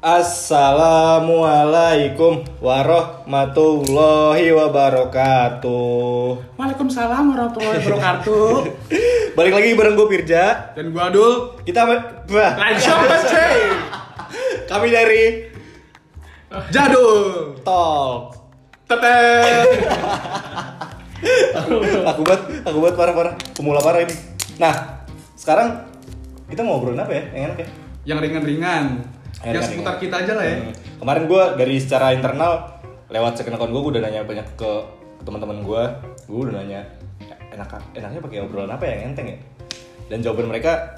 Assalamualaikum warahmatullahi wabarakatuh. Waalaikumsalam warahmatullahi wabarakatuh. Balik lagi bareng gue Pirja. Dan gua Adul. Kita bah, kami dari Jadul. Talk. Tetet. Aku buat, aku buat parah parah, pemula parah ini. Nah, sekarang kita mau ngobrolin apa ya? Yang enak ya? Yang ringan-ringan. Yang Yang seputar kita aja lah ya. Hmm. Kemarin gue dari secara internal lewat second account gue, gue udah nanya banyak ke teman-teman gue. Gue udah nanya enak enaknya pakai obrolan apa ya yang enteng ya? Dan jawaban mereka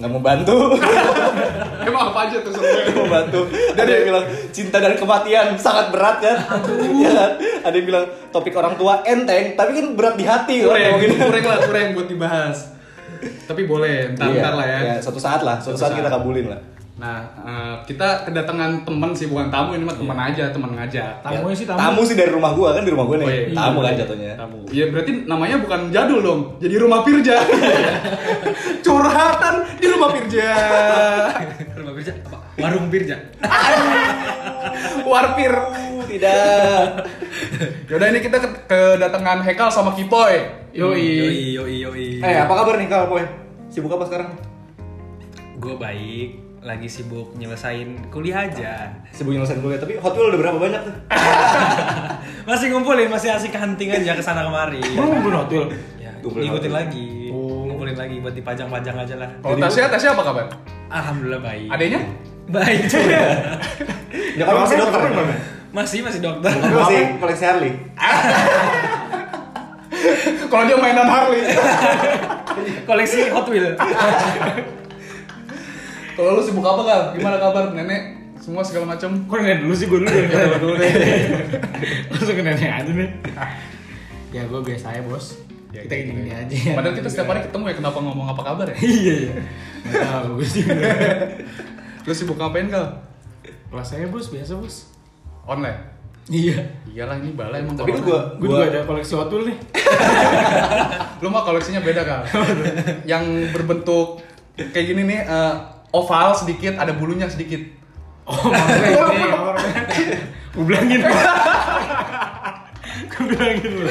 nggak mau bantu. Emang apa aja tuh sebenarnya? Mau bantu. Ada yang bilang cinta dan kematian sangat berat kan? Iya kan? Ada yang bilang topik orang tua enteng, tapi kan berat di hati Kurang, kurang lah, kurang buat dibahas. Tapi boleh, ntar, Iya, ntar lah ya. iya, suatu saat lah, suatu, Suatu saat, saat. kita kabulin lah. Nah, eh, kita kedatangan teman sih, bukan tamu ini mah teman aja, teman ngajak. Ya, Tamu sih tamu. Tamu sih dari rumah gua kan di rumah gua nih. Oh, iya. Tamu kan Iya. jatuhnya. Tamu. Iya berarti namanya bukan jadul dong, jadi rumah Pirja. Curhatan di rumah Pirja. Rumah Birja apa? Warung Birja. Warpir. Tidak. Yaudah ini kita ke- kedatangan Hekal sama Kipoy. Yoi yoi yoi. Eh, apa kabar nih Kal, Boy? Sibuk apa sekarang? Gue baik, lagi sibuk nyelesain kuliah aja. Sibuk nyelesain kuliah, tapi Hot Wheels udah berapa banyak tuh? Masih ngumpulin, masih asik hunting aja ke sana kemari. ngumpulin hotel. Ya, Ngumpulin ngikutin hotel. lagi. Ngumpulin lagi buat dipajang-pajang aja lah. Kalau Tasya, Tasya apa kabar? Alhamdulillah baik. Adanya? Baik juga. Nyokap masih dokter. masih masih dokter. Masih koleksi Harley. Kalau dia mainan Harley. Koleksi Hot Wheel. Kalau lu sibuk apa Kal? Gimana kabar nenek? Semua segala macam. Kok nenek dulu sih gue dulu Ya, dulu deh. Langsung ke nenek aja nih. ya gue biasa ya bos. Ya, kita gitu gini-gini ya. aja. Padahal kita setiap hari ketemu ya kenapa ngomong apa kabar ya? iya iya. Nggak tahu gue sih. Lu sibuk ngapain Kal? Kelas saya bos biasa bos. Online. Iya. Iyalah ini bala emang. Tapi itu gua Gue juga ada koleksi Wheel nih. Lu mah koleksinya beda Kal. Yang berbentuk kayak gini nih eh, oval sedikit, ada bulunya sedikit. Oh maksudnya ini Gue bilangin. Gue bilangin lu.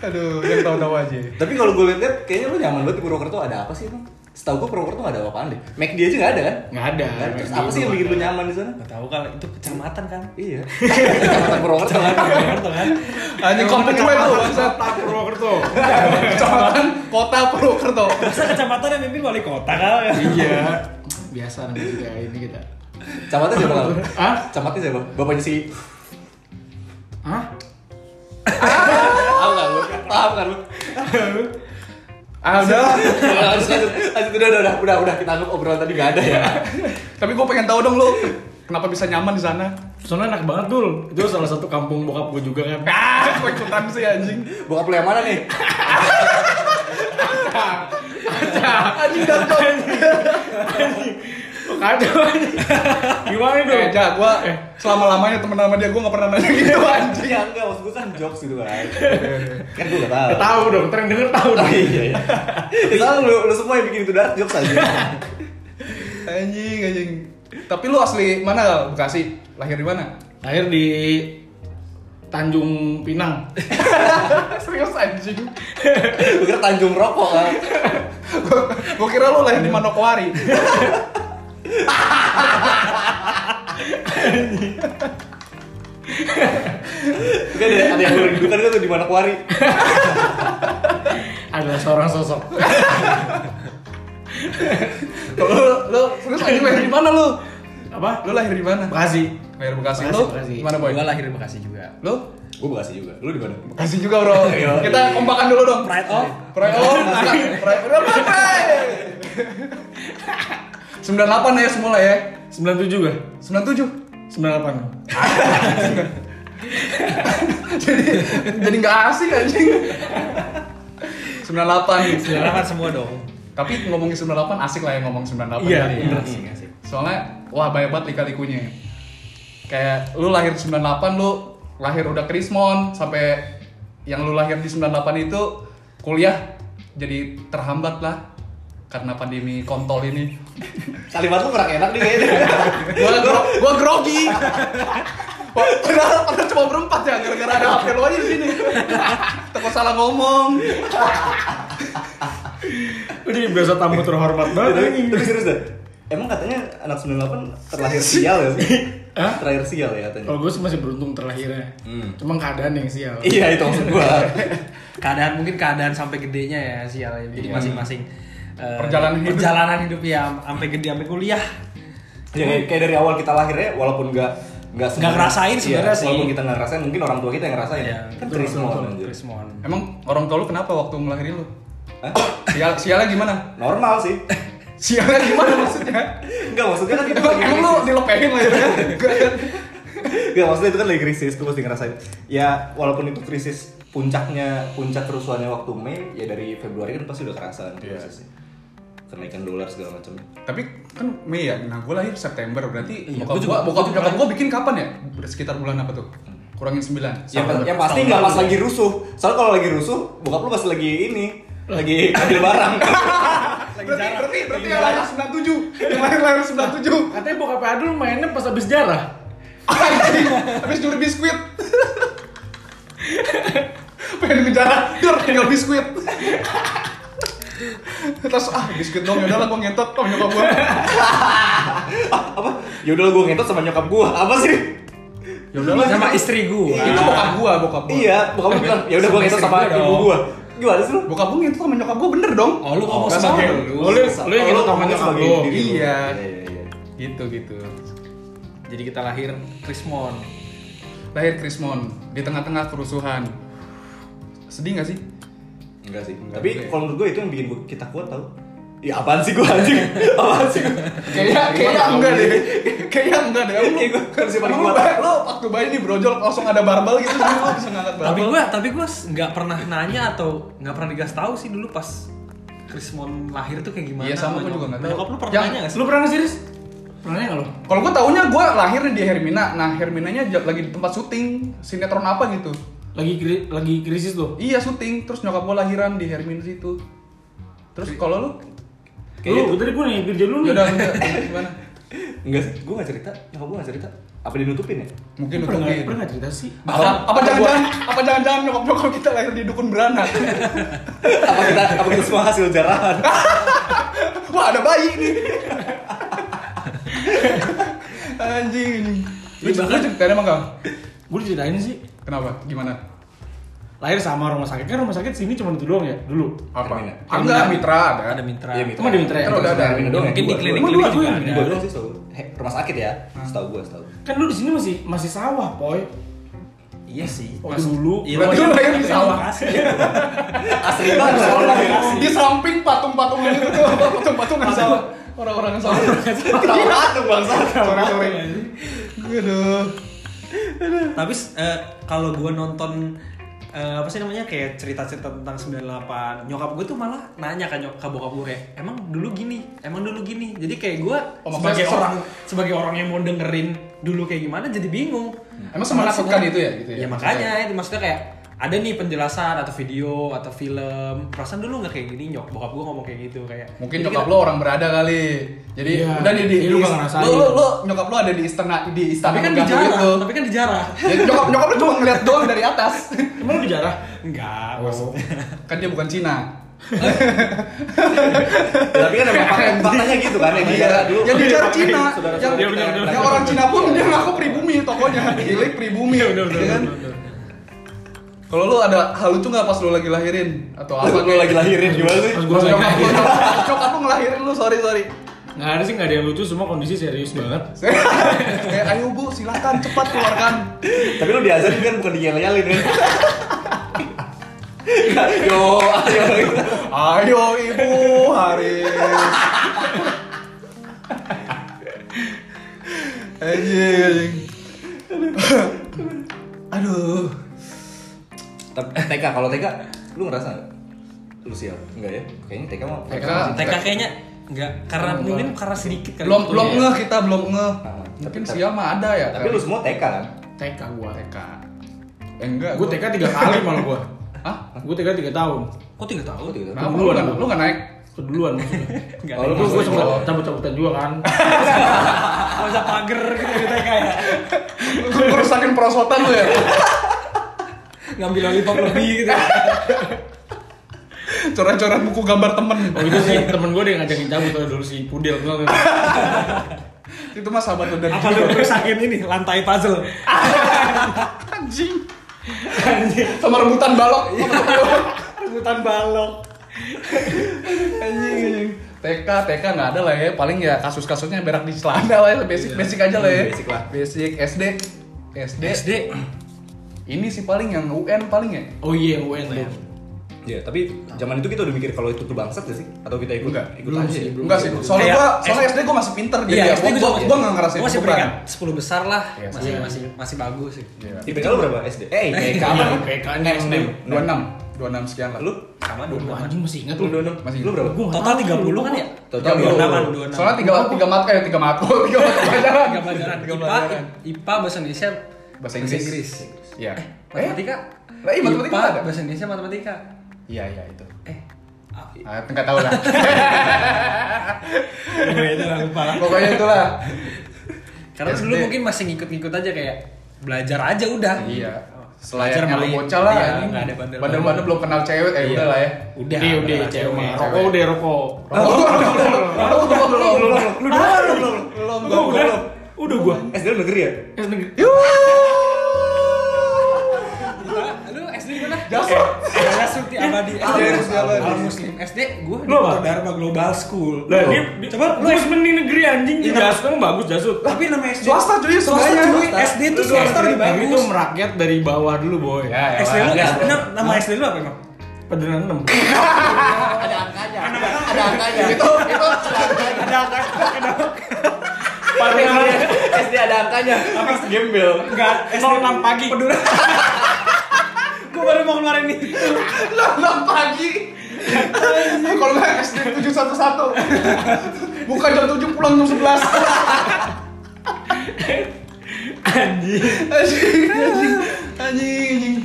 Aduh, yang tahu-tahu aja. Tapi kalau gue lihat kayaknya lu nyaman banget di Purwokerto ada apa sih emang? Setahu gue Purwokerto gak ada apa-apaan deh. McD aja gak ada kan? Nggak ada. Nah, terus apa sih yang bikin lu nyaman di sana? Gak tahu kalau itu kecamatan kan. Iya. Kecamatan Purwokerto kan. Purwokerto kan. Anjing komplek gue tuh. Kota Purwokerto. Kecamatan Kota Purwokerto. Masa kecamatan yang mimpin wali kota kan? Iya. Biasa namanya juga ini kita. Camatnya siapa? Hah? Camatnya siapa? Bapaknya si Hah? Tahu kan lu? Paham kan lu? Ah, udah. Lanjut, lanjut, lanjut, udah, udah, udah, udah, udah, kita anggap obrolan tadi gak ada ya. Tapi gue pengen tahu dong lu, kenapa bisa nyaman di sana? Soalnya enak banget dul. Itu salah satu kampung bokap gue juga kan. Ah, gue ikutan sih anjing. Bokap lu yang mana nih? Anjing dan tuh. Kacau. Gimana dul? Eh, ja, gue selama lamanya temen sama dia gue gak pernah nanya gitu anjing. Ya enggak, maksud gue kan jokes gitu kan. Kan gue gak tahu. Tahu dong, ntar yang denger tahu dong. Iya, iya. Soalnya lu, lu semua yang bikin itu dark jokes aja. Anjing, anjing. Tapi lu asli mana Kal? Bekasi? Lahir di mana? Lahir di Tanjung Pinang. Serius anjing. Gue kira Tanjung Rokok kan. Gue kira lu lahir di Manokwari. Kan ada, ada yang berkedudukan kan tuh di Manokwari. Adalah seorang sosok. Kalau lu, lu serius anjing lahir di mana lu? Apa? Lu lahir di mana? Bekasi. Lahir Bekasi. Bekasi, Lu Bekasi. gimana boy? Gue lahir di Bekasi juga. Lu? Gue Bekasi juga. Lu di mana? Bekasi juga bro. Iya. Kita kompakan dulu dong. Pride of Pride oh, Pride Pride Pride Pride. 98 ya semula ya. 97 gak? 97. 98. jadi jadi nggak asik anjing. 98 Silakan semua dong. Tapi ngomongin 98 asik lah ya ngomong 98 Iya, kali ya. Asik asik. Soalnya wah banyak banget lika-likunya. Kayak lu lahir 98 lu lahir udah Krismon sampai yang lu lahir di 98 itu kuliah jadi terhambat lah. Karena pandemi kontol ini. Kalimat lu kurang enak nih kayaknya. Gua gro gua grogi. Padahal, padahal cuma berempat ya, gara-gara ada HP lu aja di sini. Takut salah ngomong. Ini biasa tamu terhormat banget tapi, serius dah. Emang katanya anak 98 terlahir sial ya sih? Hah? Terlahir sial ya katanya. Kalau gue sih masih beruntung terlahirnya. Hmm. Cuma keadaan yang sial. Iya itu maksud gua. keadaan mungkin keadaan sampai gedenya ya sial ya. jadi masing-masing eh, Perjalanan hidup. perjalanan hidup ya sampai gede sampai kuliah Ya, kayak, kayak dari awal kita lahirnya walaupun nggak nggak Nggak ngerasain sebenarnya Iya, sih. Walaupun kita nggak ngerasain, mungkin orang tua kita yang ngerasain. Iya, kan. Krismon Emang orang tua lu kenapa waktu ngelahirin lu? Hah? Sial, sialnya gimana? Normal sih. Sialnya gimana maksudnya? Enggak maksudnya kan itu Emang, lu dilepehin? Enggak kan? Enggak maksudnya itu kan lagi krisis, gue mesti ngerasain. Ya walaupun itu krisis puncaknya puncak kerusuhannya waktu Mei ya dari Februari kan pasti udah kerasa kan Iya. Kenaikan dolar segala macam. Tapi kan Mei ya, nah gue lahir September berarti Iya, bokap juga- bokap nyokap gua bikin kapan ya? Udah sekitar bulan apa tuh? Kurangin 9 Yang, yang pasti nggak pas lagi rusuh. Soalnya kalau lagi rusuh, bokap lu pas lagi ini lagi ambil barang. Berarti, berarti, berarti yang lahir 97 Yang lahir lahir 97 Katanya bokap Adul mainnya pas habis jarah. Habis nyuri biskuit Pengen ngejar, dur tinggal biskuit Terus ah biskuit dong, yaudah lah gue ngentot sama nyokap gue Ah, apa? Ya udah gue ngentot sama nyokap gua. Apa sih? Yaudah lah sama istri gua Itu bokap gue, bokap gue Iya, bokap lu bilang, ya udah gue Sama ngentot istri sama gua ibu gua. Gimana sih lu? Bokap gue ngentot sama nyokap gue bener dong oh lu ngomong sebagai sama. lu Oh, lu- lu yang ngentot sama nyokap lu. lu. Iya. Iya, iya, iya. Gitu gitu jadi kita lahir Krismon Lahir Krismon di tengah-tengah kerusuhan Sedih gak sih? Enggak sih. Enggak Tapi ya. kalau menurut gue itu yang bikin gua- kita kuat tau. Ya apaan sih gua anjing? apaan sih gua? Kayaknya kayaknya enggak deh. Kayaknya enggak deh. Lu Kayak gua harus paling Emang lu, kuat. lu waktu bayi nih brojol langsung ada barbel gitu jadi lu bisa ngangkat barbel. tapi gua tapi gua s- nggak pernah nanya atau nggak pernah dikasih tahu sih dulu pas Krismon lahir tuh kayak gimana Iya, sama gua juga nggak tahu. nyokap lu pernah nanya nggak sih Lu pernah nggak serius? Pernah nggak lo? Kalau gue taunya gue lahir di Hermina. Nah, Herminanya lagi di tempat syuting sinetron apa gitu. Lagi kri- lagi krisis tuh. Iya, syuting. Terus nyokap gue lahiran di Hermina situ. Terus kalau lu Kayaknya Lu tadi gue nanya kerja lu nih. udah udah, gimana? Enggak sih, gua gak cerita. Nyokap gua gak cerita. Apa dinutupin ya? Mungkin Pernah nggak nutupin. pernah nggak cerita sih? Apa apa jangan-jangan apa jangan-jangan nyokap nyokap kita lahir di dukun beranak? apa kita apa kita semua hasil jarahan? Wah, ada bayi nih. Anjing. Lu bahkan- lu ceritain emang kau? Gue diceritain sih. Kenapa? Gimana? Lahir sama rumah sakit kan rumah sakit sini cuma itu doang ya dulu. Apa? Hermina. Enggak, mitra ada. ada mitra Iya, Cuma di Mitra ya? Kan udah ada. Ya? mungkin di klinik klinik juga dua- ada Dua doang sih, rumah sakit ya? Setahu gua, setahu. Kan lu di sini masih masih sawah, poy. iya sih Waktu dulu. Iya, Berarti lu lahir di sawah. Asli banget soalnya. Di samping patung-patungan itu tuh, patung-patungan sawah. Orang-orang yang sawah. Apa tuh bangsa? Aduh. tapi eh, kalau gue nonton eh, apa sih namanya kayak cerita-cerita tentang 98 nyokap gue tuh malah nanya kan nyok ke bokap gue kayak emang dulu gini emang dulu gini? Jadi kayak gue Oh, sebagai orang sebagai orang yang mau dengerin dulu kayak gimana jadi bingung. Emang semenakutkan itu ya? Gitu ya, makanya itu maksudnya kayak ada nih penjelasan atau video atau film perasaan dulu nggak kayak gini nyok bokap gue ngomong kayak gitu kayak Mungkin jadi nyokap kita- lo orang berada kali. Jadi Iya. udah di, di, Iya, lu di- ngerasain. Lu, lu, lu, nyokap lo ada di istana di istana tapi kan dijarah gitu. tapi kan dijarah Ya, nyokap nyokap lo cuma ngeliat doang dari atas. Emang lu dijarah? enggak Oh. maksudnya kan dia bukan Cina. Tapi kan emang fakta- faktanya gitu kan yang dijarah dulu. Yang dijarah Cina. Yang, Iya, orang Cina pun dia ngaku pribumi tokonya. Gilik pribumi. Iya, benar, benar, ya kan? Kalau lu ada hal lucu nggak pas lu lagi lahirin atau apa? Lu lagi lahirin gimana sih? Pas gue lagi nyokap lu lahir. nyokap- nyokap lu ngelahirin lu sorry sorry. Nggak ada sih, nggak ada yang lucu, semua kondisi serius banget. Kayak ayo bu silakan cepat keluarkan. Tapi lu diajarin kan bukan diyel-yelin kan? Yo, ayo. Ayo ibu Haris. Anjing. Aduh. Tapi TK kalau TK lu ngerasa nggak? Lu sial? Enggak ya? Kayaknya TK mah TK. TK kayaknya enggak karena mungkin karena sedikit kali Belum belum ya. ngeh kita belum ngeh. Ah, Tapi sial mah ada ya. Tapi kan? lu semua TK kan? TK gua. TK. Eh enggak. Gue TK tiga kali malah gua. Hah? Gue TK tiga tahun. kok tiga tahun Aku tiga tahun. Kenapa Dulu lu nggak gua. lu nggak naik? keduluan maksudnya. Kalau ada gue gue yang sempet masalah. cabut-cabutan juga kan. Masa pagar gitu di TK ya. Lu ngerusakin perosotan lu ya. Ngambil lollipop lebih gitu. Coret-coret buku gambar temen. Oh itu sih temen gue dia ngajakin cabut tuh dulu si Pudel tuh. Itu mah sahabat lu dari Apa lu rusakin ini lantai puzzle? anjing. Sama rebutan balok. Rebutan balok. anjing anjing. TK, TK nggak ada lah ya. Paling ya kasus-kasusnya berak di celana lah ya. Basic, basic aja lah ya. Basic lah. Basic SD. SD. SD. Ini sih paling yang UN paling ya. Oh iya UN tuh. Iya, tapi zaman itu kita udah mikir kalau itu tuh bangsat gak sih? Atau kita ikut? Enggak, ikut belum aja sih, ya? belum. Enggak sih. Soalnya gua soalnya SD gua masih pinter jadi Iya, ya. SD Gua, gua, gua nggak ngerasain Gue masih peringkat 10 besar lah. Iya, masih iya. masih masih bagus sih. Iya. IPK lu berapa SD? Eh, IPK apa? IPK Next name 26. 26 sekian lah. Lu? Sama Gue 26. anjing masih ingat Lu lu. dua enam? Masih. Lu berapa? Gua Total tahu, 30 kan ya? Total 26 26. 26. Soalnya tiga tiga mat kayak tiga matkul, tiga mat pelajaran. Tiga pelajaran. Tiga IPA, pelajaran. IPA bahasa Indonesia, Bahasa Inggris. Iya. matematika. Lah, iya, matematika IPA, ada. bahasa Indonesia matematika. Iya, iya itu. Eh, ah, Ah, enggak tahu lah. pokoknya itu lah lupa lah. Pokoknya itulah. Karena SD. dulu mungkin masih ngikut-ngikut aja kayak belajar aja udah. Iya. Selayaknya lu main. bocah lah. Iya, ada bandel-bandel. Bandel-bandel belum kenal cewek, eh Iya. udah lah ya. Udah, Udah, udah, udah, cewek. Rokok udah, rokok. Belum, belum, belum, belum. Lu doang lu belum. Belum, Gua udah, udah gua. SD negeri ya? Es negeri. SD di mana? Jasu. Saya Suti Abadi. Al Muslim SD gua di? Dharma Global School. Lah, dia, coba lu lu sebenernya negeri anjing. Iya. Jasut kan bagus Jasut. tapi nama SD Swasta cuy, swasta cuy. SD tuh swasta lebih bagus. itu merakyat dari bawah dulu boy. Ya, ya. SD lu lah. SD nama- SD lu apa emang? Pederan 6. Ada angkanya. Ada angkanya. Itu itu Ada angka, ada SD ada angkanya. Apa gembel? enggak SD 06 pagi. Pedura. Gua baru mau ngeluarin nih. enam pagi. Kalau nggak SD 711. Bukan jam 7 pulang jam 11. Anjing. Anjing, anjing. Anjing.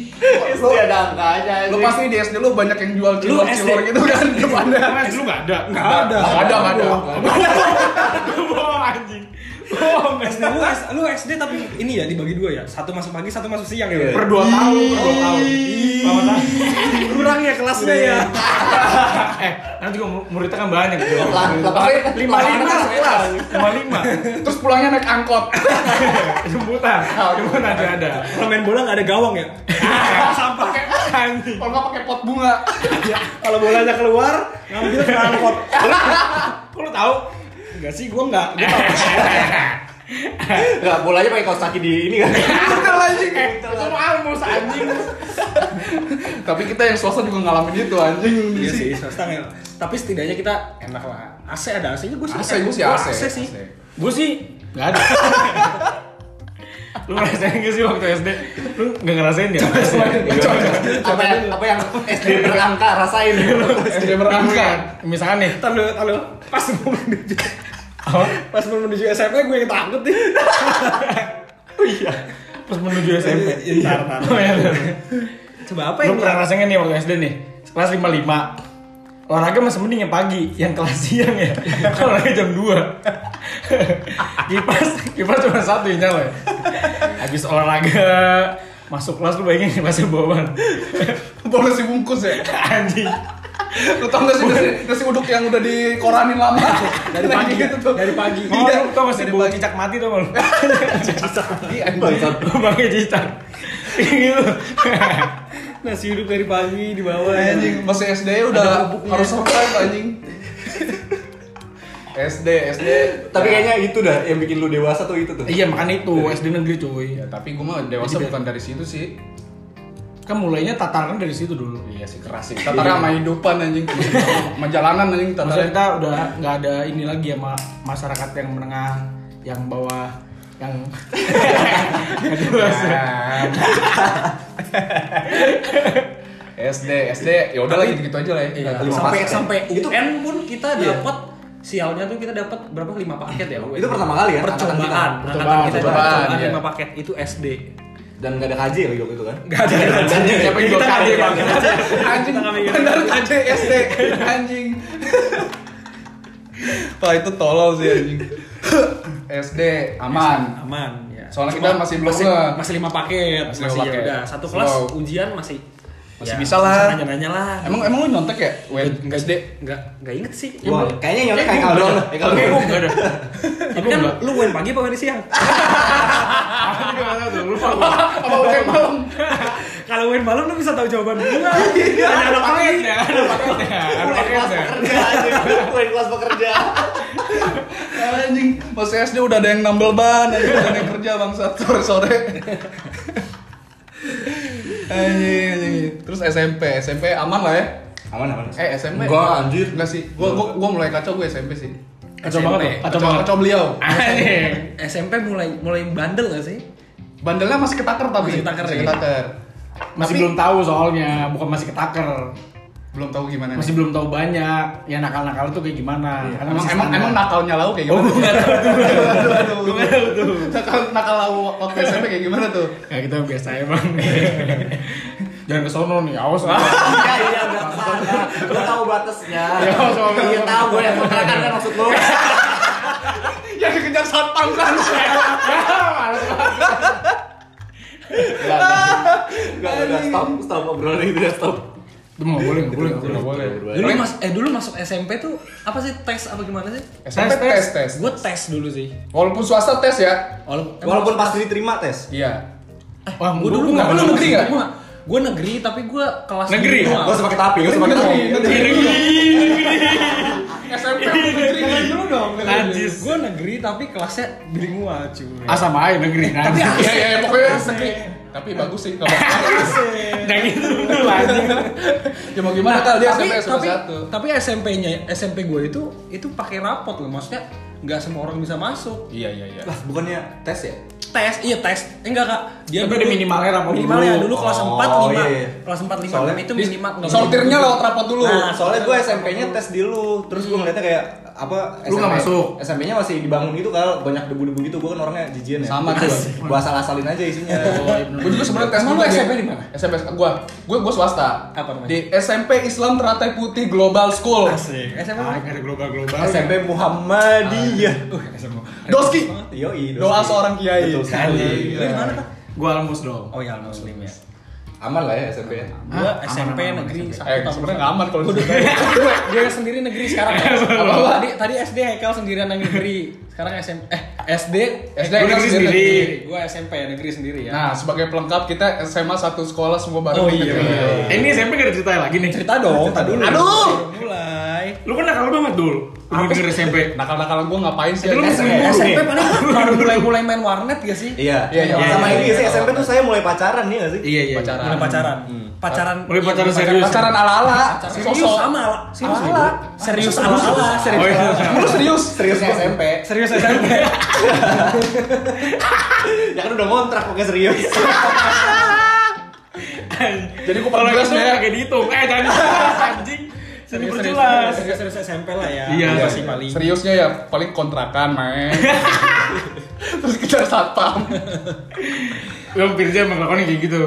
SD ada angkanya. Lu pasti di SD lu banyak yang jual Lu cilor-cilor SD. gitu kan depannya. Emang lu gak ada? Enggak ada. Nggak ada, nggak ada. Bohong anjing. Bohong. SD lu, lu SD tapi ini ya dibagi dua ya. Satu masuk pagi, satu masuk siang ya. Per 2 tahun, per 2 tahun. Kurang ya kelasnya ya. Eh, nanti juga muridnya kan banyak gitu. Lima lima kelas. Lima lima. Terus pulangnya naik angkot. Jemputan. Jemputan aja ada. Kalau main bola nggak ada gawang ya. Sampah. Anjing. Kalau nggak pakai pot bunga. Kalau bolanya keluar, ngambil ke angkot. Lu tahu? Enggak sih, gua enggak. Gua tahu. Enggak, bolanya pakai kaos kaki di ini kan. Betul anjing. Itu mah almus anjing. Tapi kita yang swasta juga ngalamin itu anjing. Iya sih, swasta. Tapi setidaknya kita enak lah. AC ada AC-nya gue sih. AC gue sih Gua AC. sih. Gue sih nggak ada. lu ngerasain gak sih waktu SD? Lu nggak ngerasain ya? apa yang apa yang SD berangka rasain. SD berangkat. Misalkan nih, ntar lu. Pas mau menuju Pas mau menuju SMP gue yang takut nih. pas menuju SMP. Ntar, ntar. Oh, iya, iya. Coba apa Lu yang pernah nggak nih waktu SD nih? Kelas 55 Olahraga masih mending yang pagi, yang kelas siang ya. Olahraga jam 2. kipas, kipas cuma satu yang nyala. ya. Habis olahraga masuk kelas lu bayangin kelasnya bawaan. Boleh sih bungkus ya. Anjing. Lu tau gak sih nasi, nasi uduk yang udah dikoranin lama? Dari pagi gitu tuh. Dari pagi. Oh, Iya. lu tau gak sih bau pagi. cicak mati tau gak lu? Iya, anjing. Bangnya cicak. Gitu. Nasi uduk dari pagi di bawah. Anjing, masih SD udah harus survive anjing. SD, SD. Tapi kayaknya itu dah yang bikin lu dewasa tuh itu tuh. Iya makanya itu SD negeri cuy. Ya, tapi gue mah dewasa bukan dari situ sih. Kan mulainya tataran dari situ dulu. Iya sih keras sih. Tatarnya sama hidupan anjing. Sama jalanan anjing Maksudnya tatarnya. kita udah nggak ada ini lagi sama masyarakat yang menengah, yang bawah, yang nggak jelas. SD, SD, ya udah lah gitu-gitu aja lah ya. Iya, sampai sampai Itu- UN pun kita Iya. dapat sialnya tuh kita dapat berapa lima paket ya? Itu pertama kali angkatan percobaan Percobaan, kita percobaan, percobaan iya. lima paket itu SD Dan gak ada KJ lagi waktu itu kan? Gak ada ada. Siapa yang Kita KJ, Bang? KJ. Anjing, bener KJ SD Anjing Wah itu tolol sih anjing SD aman Aman ya. Soalnya kita masih belum masih, masih lima paket, Masih masih, ya udah satu kelas Slow. ujian masih Masih bisa lah. Nanya-nanya lah. Emang emang lu nyontek ya? Wen Enggak SD? Enggak enggak inget sih. Gua kayaknya nyontek Eh, kayak kalau enggak. Eh kalau gua enggak ada. Tapi kan lu main pagi apa main siang? Aku juga nggak tahu tuh, lupa gua. Apa udah malam? Kalau main malam lu bisa tahu jawaban gua. Ada Ada ada pagi. paketnya, ada paketnya, ada paketnya. pekerja aja, gue kelas pekerja. Anjing, masih SD udah ada yang nambel ban, ada yang kerja bangsat sore-sore. anjing, anjing. Terus SMP, SMP aman lah ya? Aman aman. Eh SMP? Enggak, anjir. Enggak sih. Gua gua, gua mulai kacau gue SMP sih. Kacau SMP. banget kacau Kacau, banget. kacau beliau. Anjing. SMP mulai mulai bandel gak sih? Bandelnya masih ketaker tapi. Masih ketaker, masih ya? ketaker. Masih Tapi- belum tahu soalnya, bukan masih ketaker. Belum tahu gimana. Masih belum tahu banyak. Ya nakal-nakal itu kayak gimana. Karena Emang emang standar. emang nakalnya lau kayak Oh, gimana? nggak tahu tuh. Aduh, aduh. Gua nggak tahu tuh. Nakal nakal lau waktu SMP kayak gimana tuh? Ya kita biasa emang. Jangan ke sono nih, awas. Iya iya enggak ke sana. Gue tahu batasnya. Ya, soalnya. Iya tahu gue yang kontrakan kan maksud lu. Yang dikejar satpam kan. Enggak udah stop stop obrolan ini udah stop. Itu mau boleh, boleh, boleh. boleh. Dulu mas eh dulu masuk SMP tuh apa sih tes apa gimana sih? SMP tes tes. Gue tes dulu sih. Walaupun swasta tes ya. Walaupun, Walaupun pas diterima tes. Iya. Wah, gue gua- dulu nggak lu masuk negeri nggak? Gua- Gue negeri tapi gue kelas Negeri? usah pakai tapi, gak usah pakai tapi. SMP negeri. dulu dong. Najis. Gue negeri tapi kelasnya bilingual cuy. Ah sama aja negeri. Tapi Nah, Iya iya pokoknya negeri. Tapi bagus sih kalau Jangan gitu dulu anjing. ya mau gimana kal dia tapi, SMP tapi, satu. tapi SMP-nya SMP gue itu itu pakai rapot loh maksudnya nggak semua orang bisa masuk Iya iya iya. Lah, bukannya tes ya? Tes iya tes. Eh, enggak kak. Dia Tapi ada minimalnya rapot minimalnya. Dulu. dulu kelas Oh, 4 5 iya, iya. kelas 4 5 Soalnya itu minimal. nggak Sortirnya lewat rapot dulu. Nah, Soalnya gue SMP-nya tes di lu, terus gue ngeliatnya kayak apa Lu nggak masuk? SMP-nya masih dibangun gitu kal, banyak debu-debu gitu. Gue kan orangnya jijian ya. Sama tuh. Gue asal-asalin aja isinya. Gue juga sebenarnya tes lu. SMP di mana? SMP gua. Gua gua swasta. Apa namanya? Di SMP Islam Teratai Putih Global School. asik SMP Ah, ada global-global. SMP Muhammadiyah. uh SMP Doski. Yoi, Doa seorang kiai. Betul sekali. lu di mana kak Gua almus dong. oh ya muslim ya Aman lah ya SMP ya. gua Hah? SMP Aman, negeri aman. satu Eh, tahun sebenarnya nggak aman kalau gue di gue gue sendiri negeri sekarang ya. Apa? tadi tadi SD Haikal sendirian yang negeri sekarang SMP eh SD SD gua negeri sendiri. gue SMP negeri sendiri ya Nah, sebagai pelengkap kita SMA satu sekolah semua bareng Oh, iya, negeri. iya. Eh, ini SMP gak ada cerita lagi nih. cerita dong tadi dulu Aduh! mulai Lu kan nakal banget dul. Lu denger SMP. Nakal-nakalan gua ngapain sih? Lu guru SMP nih. paling baru mulai mulai main warnet gak sih Iya. Iya, iya, Sama iya, ini iya. sih SMP tuh saya mulai pacaran nih gak sih? Iya iya. Pacaran. mulai pacaran pacaran Mulai iya, pacaran serius. Pacaran ala-ala. serius sama ala serius Ala. ala serius ala ala serius Oh, iya. ala-ala. Lu serius? Seriusnya SMP. serius SMP Ya kan udah ngontrak pakai serius. Jadi jelas itu ya. kayak dihitung. Eh jangan anjing. Jadi serius perjelas. serius serius SMP lah ya Iya, iya, Iya, paling Seriusnya ya paling kontrakan main. Terus kejar satpam. Lu Firza emang lakonnya kayak gitu.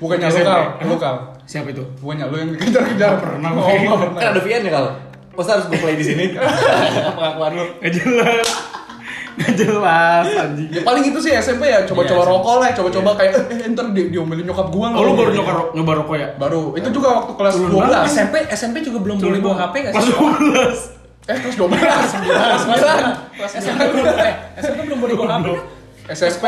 Bukannya SMP. kal, lu kal. Siapa itu? Bukannya lu yang dikejar-kejar. pernah, Oh, nggak pernah. Kan ada VN ya kalau. Masa harus gue play di sini? Pengakuan lu. Gak jelas. Gak jelas anjing. Ya paling itu sih SMP ya, coba-coba Iya, rokok lah, coba-coba kayak eh, eh, ntar di diomelin nyokap gua Oh lu nggak?" baru nyoba ro- nyoba rokok ya? Baru. Itu juga waktu kelas Turun 12. banget. SMP SMP juga belum boleh bawa HP gak Kelas sih 12. Eh, kelas 12. Kelas 9. Kelas SMP belum eh, SMP belum boleh bawa HP kan? SMP?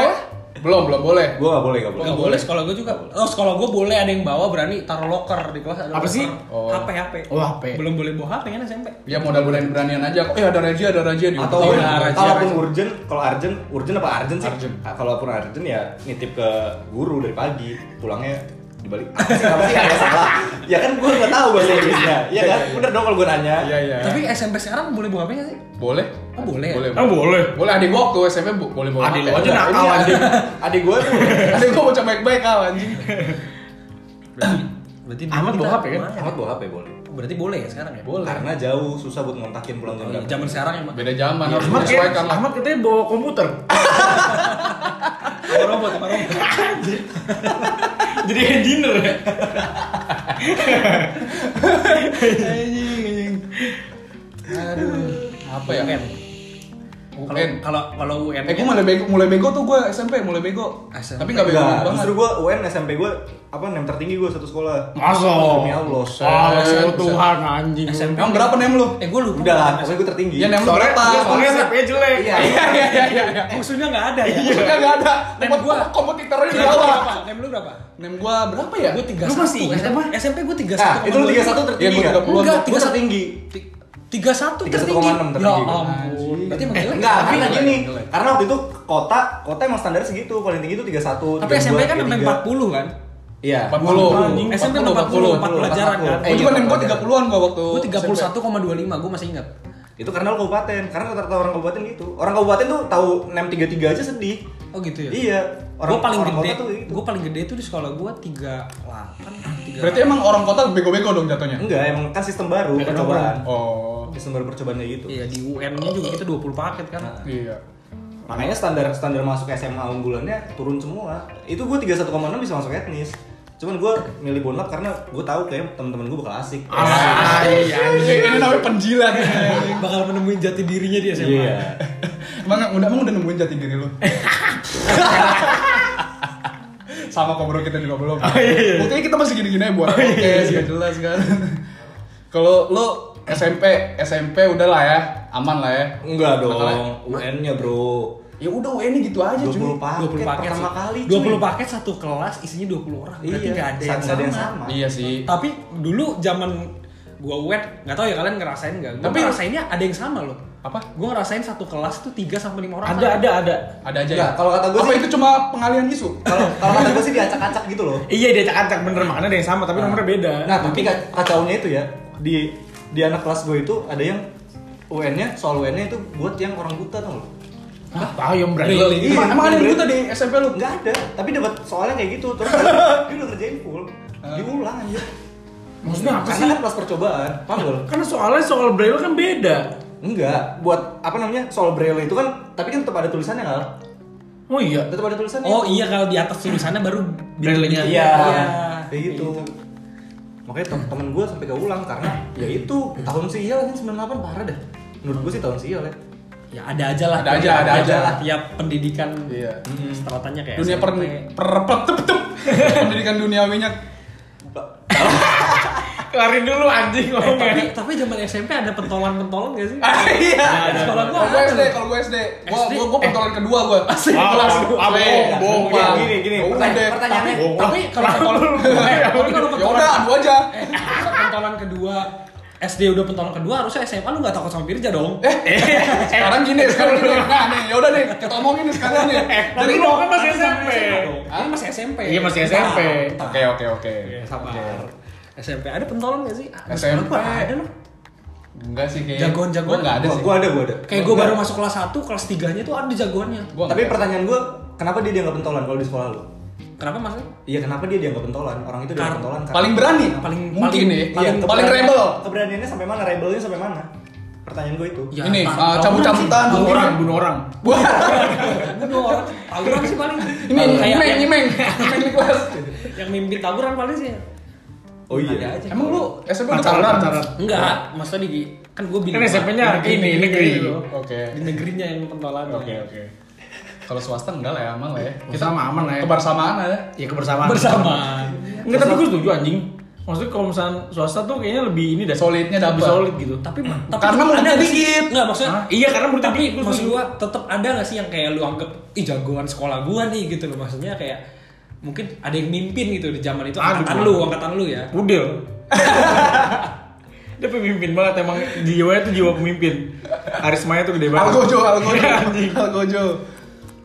Belum, belum boleh. Gue gak boleh, gak boleh. Gak boleh sekolah gue juga. Oh sekolah gue boleh ada yang bawa berani taruh locker di kelas. Ada Apa sih? Oh. HP HP. Oh, HP. Belum boleh bawa HP kan SMP. Ya modal berani-beranian aja. Eh, ada razia, ada razia di Atau Oh, iya, raja, kalaupun raja. urgent, kalau urgent, urgent apa urgent sih? Urgent. Ah, Kalaupun urgent ya nitip ke guru dari pagi, pulangnya dibalik. Apa sih? Apa sih? Ada salah. Ya kan gue nggak tahu bahasa Inggrisnya. Iya kan? Bener dong kalau gue nanya. Iya, iya. Tapi SMP sekarang boleh bawa HP gak sih? boleh. Oh boleh. Boleh. Oh boleh. Boleh adik gua waktu SMP bu, boleh bawa Adik aja Nah, nakal anjing. adik, adik gue tuh Adik gua bocah baik-baik kal anjing. Berarti kita bawa HP kan? lumayan. Ahmad bawa HP boleh. Berarti boleh ya sekarang ya? Boleh. Karena jauh, susah buat ngontakin pulang Oh, jam iya, berapa. Zaman sekarang ya. Beda zaman harus menyesuaikan lah. Ahmad katanya bawa komputer. Sama robot, sama robot. Jadi engineer ya. Anjing, anjing. Aduh, apa ya? UN. UN. Kalau kalau kalau UN. Eh, gue mulai bego, mulai bego tuh gue SMP, mulai bego. SMP. Tapi nggak bego Enggak, banget. justru gue UN SMP gue apa nem tertinggi gue satu sekolah. Masa? Demi Allah. Oh, Tuhan anjing. SMP. Emang berapa nem lu? Eh gue lupa. Udah lah, pokoknya gue tertinggi. Ya nem lu Soalnya berapa? soalnya SMP jelek. Iya. Iya, iya, iya, iya. Musuhnya nggak ada ya. Maksudnya nggak ada. Nem gua. kompetitornya berapa? Nem lu berapa? Nem gua berapa ya? Gue tiga Lu masih ingat apa? SMP gue tiga Nah, satu. itu lu 31 Iya, tertinggi gua kan? 30-an. Enggak, Gue tertinggi. Tiga satu 31,6 tertinggi. Ya tertinggi. ampun. Berarti emang jelek. Enggak, Tapi- karena gini. Karena waktu itu kota, kota emang standar segitu, paling tinggi itu 31. Tapi SMP kan sampai 40 kan? Iya. 40. Anjing, SMP 40, 40, 40 pelajaran kan? Eh, juga nem gua 30-an gua waktu Gue SMP. 31,25, gue masih ingat. Itu karena lu kabupaten. Karena rata-rata orang kabupaten gitu. Orang kabupaten tuh tahu nem 33 aja sedih. Oh gitu ya? Iya. Gue paling orang gede, kota tuh gitu. gue paling gede tuh di sekolah gue 38 tiga. Berarti emang orang kota bego-bego dong jatuhnya? Enggak, emang kan sistem baru Beda percobaan. Oh. Sistem baru percobaan kayak gitu. Iya di UN-nya juga kita 20 paket kan. Iya. Makanya standar standar masuk SMA unggulannya turun semua. Itu gue 31,6 bisa masuk etnis. Cuman gue milih bonlap karena gue tahu kayak teman-teman gue bakal asik. Ah, iya. Ini namanya penjilat. Bakal menemuin jati dirinya di SMA. Iya. Emang udah emang udah nemuin jati diri lu? Sama kok bro kita juga belum. Buktinya kita masih gini-gini aja buat podcast gak jelas kan. Kalau lu SMP, SMP udah lah ya, aman lah ya. Enggak dong. UN-nya, Bro. Ya udah UN gitu aja 20 cuy. paket, 20 paket pertama sih. kali cuy. 20 paket satu kelas isinya 20 orang. Berarti Iya, nggak ada yang ada yang sama. sama. Iya sih. Tapi dulu zaman gua UN, nggak tahu ya kalian ngerasain nggak? Gua Tapi- ngerasainnya ada yang sama loh. Apa? Gua ngerasain satu kelas tuh 3 sampai 5 orang. Ada ada ada. Ada aja Enggak, ya. kalau kata gua Apa sih- itu cuma pengalian isu? Kalau kalau kata gue sih diacak-acak gitu loh. Iya dia acak-acak bener makanya ada yang sama tapi nomornya beda. Nah, tapi ka- kacaunya itu ya di di anak kelas gue itu ada yang UN-nya soal UN-nya itu buat yang orang buta tau lo? Hah, tahu yang berani. Really? Emang, Iya, emang ada buta di SMP lu? Enggak ada, tapi dapat soalnya kayak gitu terus dia udah ngerjain full. Diulang aja. Maksudnya apa Karena sih? kan kelas percobaan, paham gak lo? Karena soalnya soal braille kan beda. Enggak, buat apa namanya soal braille itu kan, tapi kan tetap ada tulisannya kan? Oh iya. Tetap ada tulisannya. Oh iya kalau di atas tulisannya baru Braille-nya. Iya, Iya. kayak gitu. Makanya tem temen gue sampai keulang karena ya itu tahun sial kan 98 parah dah. Menurut gue sih tahun sial ya. Ya ada aja lah. Ada aja, ada aja. lah. Tiap pendidikan Iya. stratanya kayak Dunia per per per- tep- tep. pendidikan duniawinya Kelarin dulu anjing Eh, tapi ngomongnya. tapi zaman SMP ada pentolan-pentolan gak sih? Iya. Ada. Sekolah gua Kalau gue SD, kalau gue SD, gua SD? gua gua pentolan kedua gua. Asik. Ah, Kelas ah, dua. ah, bohong, Eh, bohong. Gini, gini, Ya pertanya- udah. pertanyaannya Tapi tapi kalau pentolan eh, tapi kalau Ya pentolan udah, adu aja. eh, kalau pentolan kedua SD udah pentolan kedua harusnya SMA lu gak takut sama Pirja dong. Eh, sekarang gini, sekarang gini. Nah nih, ya udah nih, kita omongin nih sekarang nih. Tapi lu kan masih SMP. Hah? Masih SMP. Iya, masih SMP. Oke, oke, oke. Sabar. SMP ada pentolan gak sih? SMP. ada loh. Enggak sih kayak Jagoan-jagoan. Gua enggak ada Gua, sih. gua ada, gua ada. Kayak gue baru masuk kelas 1, kelas 3-nya tuh ada jagoannya. Gua Tapi pertanyaan gue, kenapa dia dianggap pentolan kalau di sekolah lu? Kenapa maksudnya? Iya, kenapa dia dianggap pentolan? Orang itu dianggap pentolan karena- paling berani, Paling mungkin paling- nih, Iya, paling, paling keberanian- rebel. Keberaniannya sampai mana? Rebelnya sampai mana? Pertanyaan gue itu. Ya, Ini uh, cabut-cabutan. Bunuh orang, bunuh orang. Wah, Bunuh orang. Tawuran sih paling. ini kayak nyimeng, yang, nyimeng, yang mimpin tawuran paling sih. Oh iya. Aja. Emang lu SMP udah Pacaran. Enggak, maksudnya di kan gue bilang Kan SMP-nya ini, negeri. Oke. Di negerinya yang pentolan. Oke, oke. Kalau swasta enggak lah ya, aman lah ya. Kita mah aman lah ya. Kebersamaan ya. Iya kebersamaan. Bersama. Enggak tapi gue setuju anjing. Maksudnya kalau misalnya swasta tuh kayaknya lebih ini dah. Solidnya lebih solid gitu. Tapi tapi Karena ada nggak dikit. Enggak maksudnya. Hah? Iya karena tapi dikit, maksud gua tetap ada gak sih yang kayak lu anggap ih jagoan sekolah gua nih gitu loh maksudnya kayak mungkin ada yang mimpin gitu di zaman itu Aduh. angkatan lu angkatan lu ya Budel. Dia pemimpin banget emang jiwanya tuh jiwa pemimpin. Karismanya tuh gede banget. Algojo, algojo, algojo.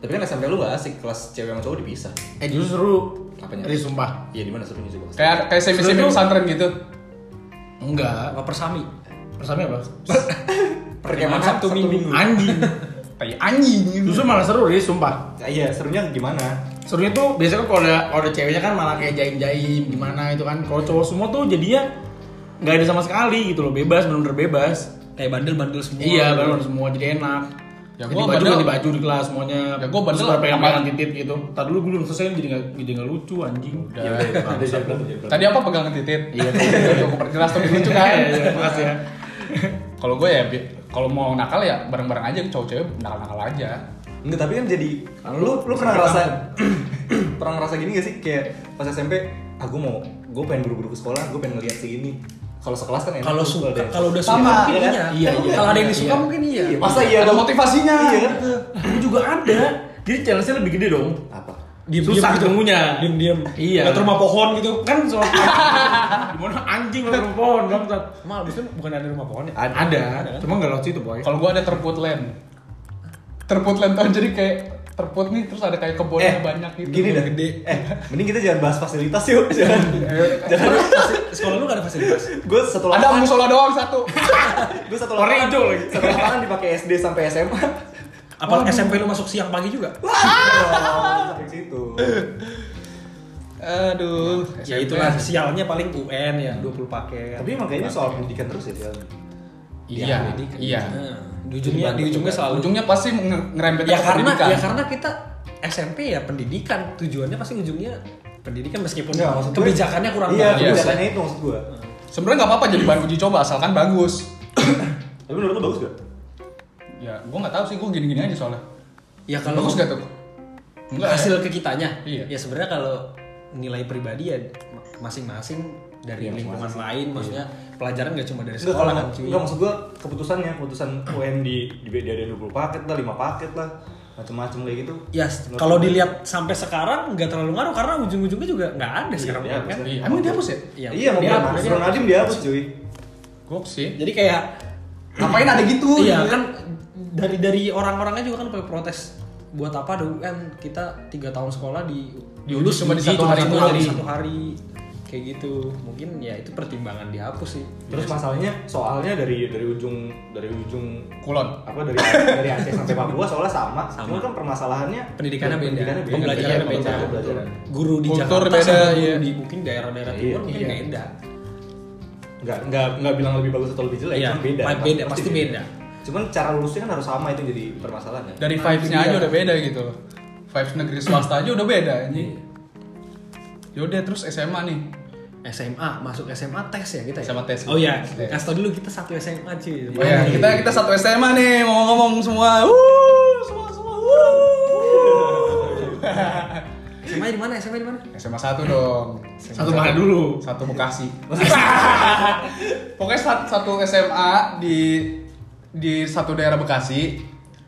Tapi kan SMP lu gak asik, kelas cewek sama cowok dipisah. Eh justru seru. Apanya? Ini sumpah. Iya, di mana serunya sih, Bos? Kayak kayak semi semi Seru tuh. pesantren gitu. Enggak. apa persami Persamanya apa? Perkemahan Sabtu Minggu. Anjing. Tai anjing. Justru malah seru deh, sumpah. Ya, iya, serunya gimana? Serunya tuh biasanya kan kalau ada kalau ada ceweknya kan malah kayak jaim-jaim gimana itu kan. Kalau cowok semua tuh jadinya nggak ada sama sekali gitu loh, bebas, benar-benar bebas. kayak bandel bandel semua Iya, baru semua jadi enak. Ya gua baju ganti baju di kelas semuanya. Ya gua bandel pegang sama- pegangan titit gitu. Tadi dulu gue belum selesai jadi nggak jadi nggak lucu anjing. Ya udah, jangan Tadi apa pegangan titit? Iya. Iya, gue perjelas tuh lucu kan. Iya, iya, makasih ya. Kalau gue ya, kalau mau nakal ya bareng-bareng aja cowok cewek nakal-nakal aja. Enggak, tapi kan jadi lu lu pernah ngerasa pernah ngerasa gini gak sih kayak pas SMP aku mau gue pengen buru-buru ke sekolah, gue pengen ngeliat si ini. Kalau sekelas kan enak Kalau suka, ada- kalau udah suka Sama, mungkin iya kan? iya. Iya, iya. Kalau ada yang disuka Iya. mungkin iya. Iya, masa iya Ada motivasinya. Iya kan? Juga ada. Jadi challenge-nya lebih gede dong. Apa? Diem, Susah diem gitu. ketemunya. Diem diem. Iya. Lihat rumah pohon gitu. Kan soal Gimana anjing lewat rumah pohon bangsat. Emang abis itu bukan ada rumah pohon ya? Ada. Ada, cuma nggak lewat situ boy. Kalau gue ada terput land. Terput land tuh jadi kayak terput nih terus ada kayak kebunnya banyak gitu. Gini dah. gede. Eh, mending kita jangan bahas fasilitas yuk. Jangan. jangan. Sekolah lu gak ada fasilitas? Gue satu Ada lapangan. musola doang satu. Gue satu lapangan. hijau lagi. Satu lapangan dipakai SD sampai SMA. Apa SMP lu masuk siang pagi juga? Sampai situ. Aduh. Ya itulah sialnya paling UN ya 20 paket. Tapi emang kayaknya soal pendidikan terus ya. Iya. Iya. Nah, di ujungnya di ujungnya selalu Ujungnya pasti nge- ngerempet ya ke karena pendidikan. ya karena kita SMP ya pendidikan tujuannya pasti ujungnya pendidikan meskipun Enggak, maksud gue- kebijakannya kurang Iya, bagus. kebijakannya itu maksud gue. Sebenarnya nggak apa-apa jadi bahan uji coba asalkan bagus. Tapi menurut lu bagus gak? Ya, gue nggak tahu sih, gue gini-gini aja soalnya. Ya kalau bagus gak tuh? Enggak. hasil ke kitanya. Iya. Ya sebenarnya kalau nilai pribadi ya masing-masing dari Iya, lingkungan masing-masing. lain maksudnya pelajaran gak cuma dari sekolah kalau kan cuy. enggak maksud gua keputusannya, keputusan UN di di dia ada 20 paket lah, 5 paket lah, macam-macam kayak gitu. Ya Menurut kalau dilihat sampai sekarang nggak terlalu ngaruh karena ujung-ujungnya juga nggak ada sekarang Iya, kan. Iya, emang dihapus ya? Iya, Iya, mau dia- Bro dia- Nadim dihapus cuy. Gok sih. Jadi kayak Ngapain ada gitu? iya gitu kan dari dari orang-orangnya juga kan pada protes buat apa ada UN kita tiga tahun sekolah di Diuji cuma di satu hari satu hari, satu hari kayak gitu mungkin ya itu pertimbangan dihapus sih Terus masalahnya soalnya dari dari ujung dari ujung Kulon. apa dari dari Aceh sampai Papua soalnya sama. Sama. Cuma kan permasalahannya pendidikannya beda, pendidikannya beda. pembelajaran Iya, beda, pembelajaran. guru di Kultur Jakarta beda, sama guru iya. di mungkin daerah-daerah Iya, timur mungkin iya. beda Nggak nggak nggak bilang lebih bagus atau lebih jelek, Iya, cuma beda. beda, pasti beda. Cuman cara lulusnya kan harus sama itu jadi permasalahan ya. Dari vibes-nya aja udah beda gitu loh. Vibes negeri swasta aja udah beda anjing. Yaudah terus SMA nih. SMA masuk SMA tes ya kita ya SMA tes. oh iya kasih tau dulu kita satu SMA cuy Oh ya, kita kita satu SMA nih ngomong-ngomong semua. Wuh, semua semua. Wuh. SMA di mana SMA di mana SMA satu dong. Satu mana dulu? Satu Bekasi. Pokoknya sat- satu SMA di di satu daerah Bekasi,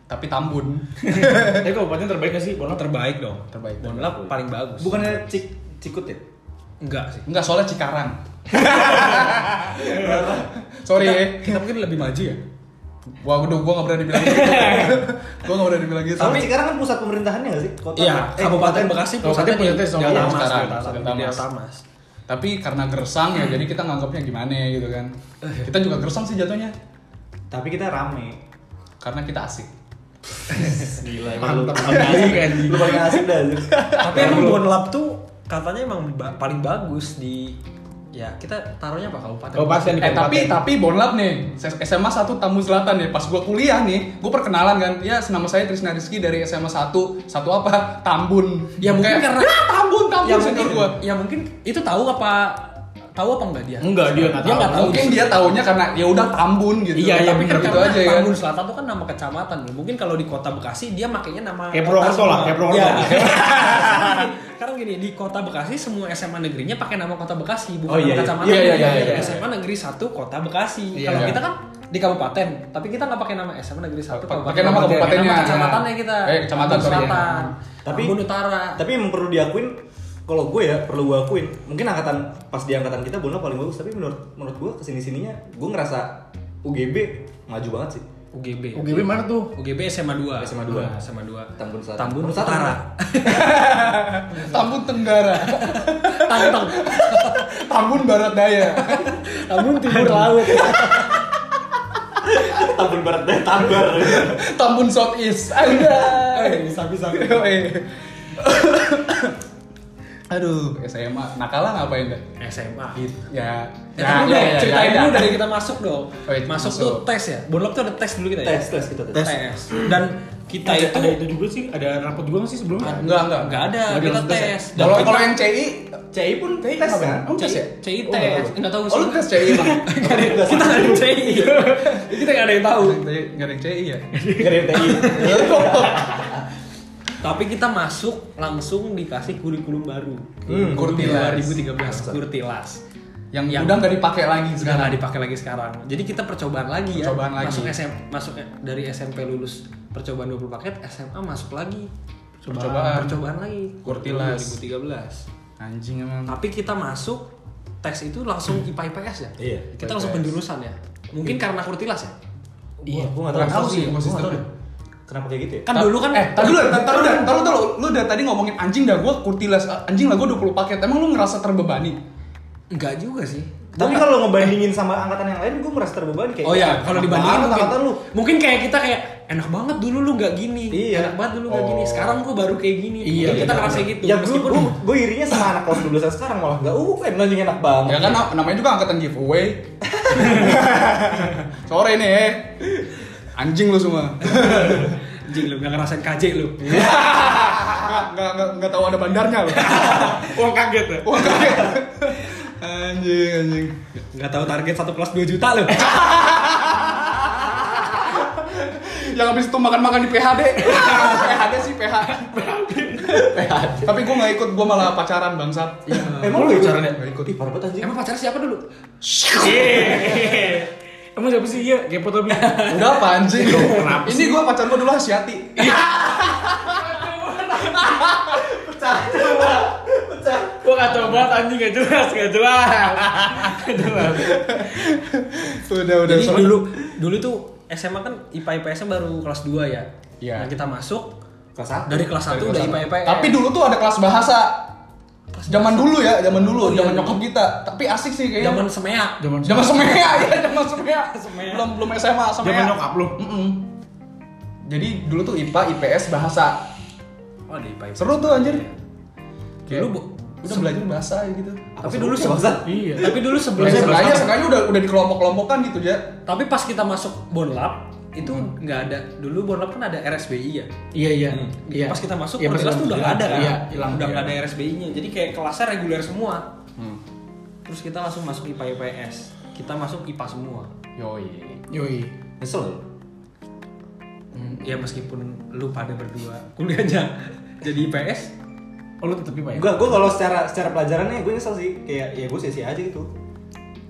tapi Tambun. Tapi kabupaten terbaik gak sih? Bola terbaik dong Terbaik. Bonlap paling bagus Bukannya cik cikut ya? Enggak sih Enggak, soalnya Cikarang. Sorry. kita mungkin lebih maju ya Wah, udah gua gak berani bilang gitu. gua gak berani bilang gitu. Tapi sekarang kan pusat pemerintahannya nggak sih? Kota iya eh, Kabupaten Bekasi pusatnya di punya tes sama Delta sekarang, Tapi karena gersang ya, jadi kita nganggapnya gimana gitu kan. Kita juga gersang sih jatuhnya. Tapi kita rame. Karena kita asik. Gila, Mantap lu, paling asik dah. Tapi emang Bonlap tuh katanya emang ba- paling bagus di ya kita taruhnya apa kabupaten? Kabupaten di Eh tapi kabupaten. tapi Bonlab nih SMA 1 Tamu Selatan nih. Pas gua kuliah nih gua perkenalan kan. Ya nama saya Trisna Rizky dari SMA 1 satu. Apa? Tambun. Ya, mungkin Kayak, karena- "Ya, Tambun Tambun ya mungkin gua. ya mungkin itu tahu apa tahu apa enggak dia Enggak, dia nggak dia tahu. nggak tahu mungkin dia taunya karena ya udah Tambun gitu Iya, iya tapi bener gitu karena aja kan Tambun Selatan tuh kan nama kecamatan nih. Mungkin kalau di kota Bekasi dia makainya nama Kayak kota Purwokerto lah, kayak Purwokerto. Iya, di- Sekarang gini, di kota Bekasi semua SMA negerinya pakai nama kota Bekasi, bukan Oh, iya, nama iya. kecamatan. Iya, iya, iya, iya. SMA negeri 1 kota Bekasi. Iya, kalau iya. kita kan di kabupaten, tapi kita nggak pakai nama SMA negeri 1 Pa- kabupaten. pakai nama kabupatennya. Nama kecamatannya kita. Eh, kecamatan, ya. Selatan, Tapi- Tambun Utara. Tapi perlu diakuin kalau gue ya perlu gue akuin mungkin angkatan pas di angkatan kita Bono paling bagus tapi menurut menurut gue ke sini sininya gue ngerasa UGB maju banget sih UGB. UGB mana tuh? UGB SMA 2. SMA 2. SMA 2. Tambun Selatan Tambun Tambun Utara. Tambun Tenggara Tantang. Tambun Barat Daya Tambun Timur Laut. Tambun Barat dan Tambar Tambun South East Anda Eh, sapi-sapi. Aduh, SMA. Nakalan ngapain dah? SMA. Gitu. Ya. Ya, tapi dong, ceritain dulu dari kita masuk dong. Oh, iya, masuk, masuk. tuh tes ya. Bonlok tuh ada tes dulu kita ya. tes tes kita tes, Tes. Dan kita Ada, itu ada itu juga sih, ada rapot juga nggak sih sebelumnya? Enggak, enggak. nggak ada, Nggak ada kita tes ya? tes. Dan Kalau kalau yang CI CI pun CI tes kan Oh, tes ya? CI Oh, tes, nggak tahu. Oh, sih. lu tes CI bang? Nggak ada- kita nggak ada yang CI. kita nggak ada yang tahu. Nggak ada yang CI ya? Nggak ada yang TI Tapi kita masuk langsung dikasih kurikulum baru. Hmm, Kurtilas. 2013 Kurtilas. Yang, Yang- udah nggak dipakai lagi sekarang. nggak dipakai lagi sekarang. Jadi kita percobaan lagi ya. Percobaan lagi. Masuk SM, masuk dari SMP lulus percobaan 20 paket, SMA masuk lagi. Percobaan. Percobaan lagi. Kurtilas. 2013. Anjing emang. Tapi kita masuk tes itu langsung IPA IPS ya. Iya, Kita langsung penjurusan ya. Mungkin karena Kurtilas ya. iya gua Nggak tahu sih, deh. Kenapa kayak gitu ya Kan dulu kan eh, tadi dulu, tadi dulu, tadi dulu, lu udah tadi ngomongin anjing dah, gua kurtilas, anjing lah gua 20 paket, emang lu ngerasa terbebani? enggak juga sih. tapi kalau ngebandingin sama angkatan yang lain gue merasa terbebani kayak Oh ya, kalau enak dibandingin mungkin, angkatan lu mungkin kayak kita kayak enak banget dulu lu nggak gini, Iya. enak banget dulu nggak gini. Oh. Sekarang gua baru kayak gini. Iya, kita iya, ngerasa iya. gitu. ya gue Meskipun gue gue irinya sama anak kelas 12 yang sekarang malah nggak uh kan anjing enak banget Ya kan na- namanya juga angkatan giveaway. Sore nih, eh. Anjing lu semua. anjing lu nggak ngerasain KJ lu. Nggak, nggak, nggak, tahu ada bandarnya lu. Wah kaget ya. Wah, kaget. Anjing, anjing. Nggak tahu target satu kelas 2 juta lu. Yang habis itu makan-makan di PHD. PHD sih PH. Tapi gue nggak ikut, gue malah pacaran bangsat. emang lu pacaran ya? nggak ikut ih parah banget anjing Emang pacar siapa dulu? Emang siapa sih iya? Kepo tapi. Udah apa anjing? Kenapa Ini gue pacar gue dulu Hasyati. Gua kacau banget anjing gak jelas, gak jelas. Gak jelas. Udah, udah. Jadi dulu dulu tuh SMA kan IPA IPS -nya baru kelas 2 ya. Iya. Nah, kita masuk kelas satu dari kelas 1 Dari udah IPA. IPS. Tapi dulu tuh ada kelas bahasa. Zaman dulu ya, zaman dulu, zaman nyokap kita. Tapi asik sih kayaknya. zaman semea. Zaman Zaman semea ya, zaman semea. Semea. Belum belum SMA semea. Zaman nyokap lu. Mm-mm. Jadi dulu tuh IPA, IPS, bahasa. Oh, di IPA IPS. Seru tuh anjir. Dulu bu, Udah belajar bahasa gitu. tapi dulu bangsa? Iya. Tapi dulu Ya, sebelumnya seenggaknya, seenggaknya udah udah dikelompok-kelompokan gitu ya. Tapi pas kita masuk Bonlab itu nggak ada dulu Bonlab kan ada RSBI ya. Iya iya. Iya. Pas kita masuk Iya, Kurtilas pas tuh udah hilang. nggak ada kan. Iya, hilang. Udah nggak Iya. ada RSBI-nya. Jadi kayak kelasnya reguler semua. Terus kita langsung masuk IPA IPS. Kita masuk IPA semua. Yoi. Yoi. nyesel lu Ya meskipun lu pada berdua kuliahnya jadi IPS, Oh lu tetep IPA ya? gue gue kalau secara secara pelajarannya gue nyesel sih kayak ya gue sia-sia aja gitu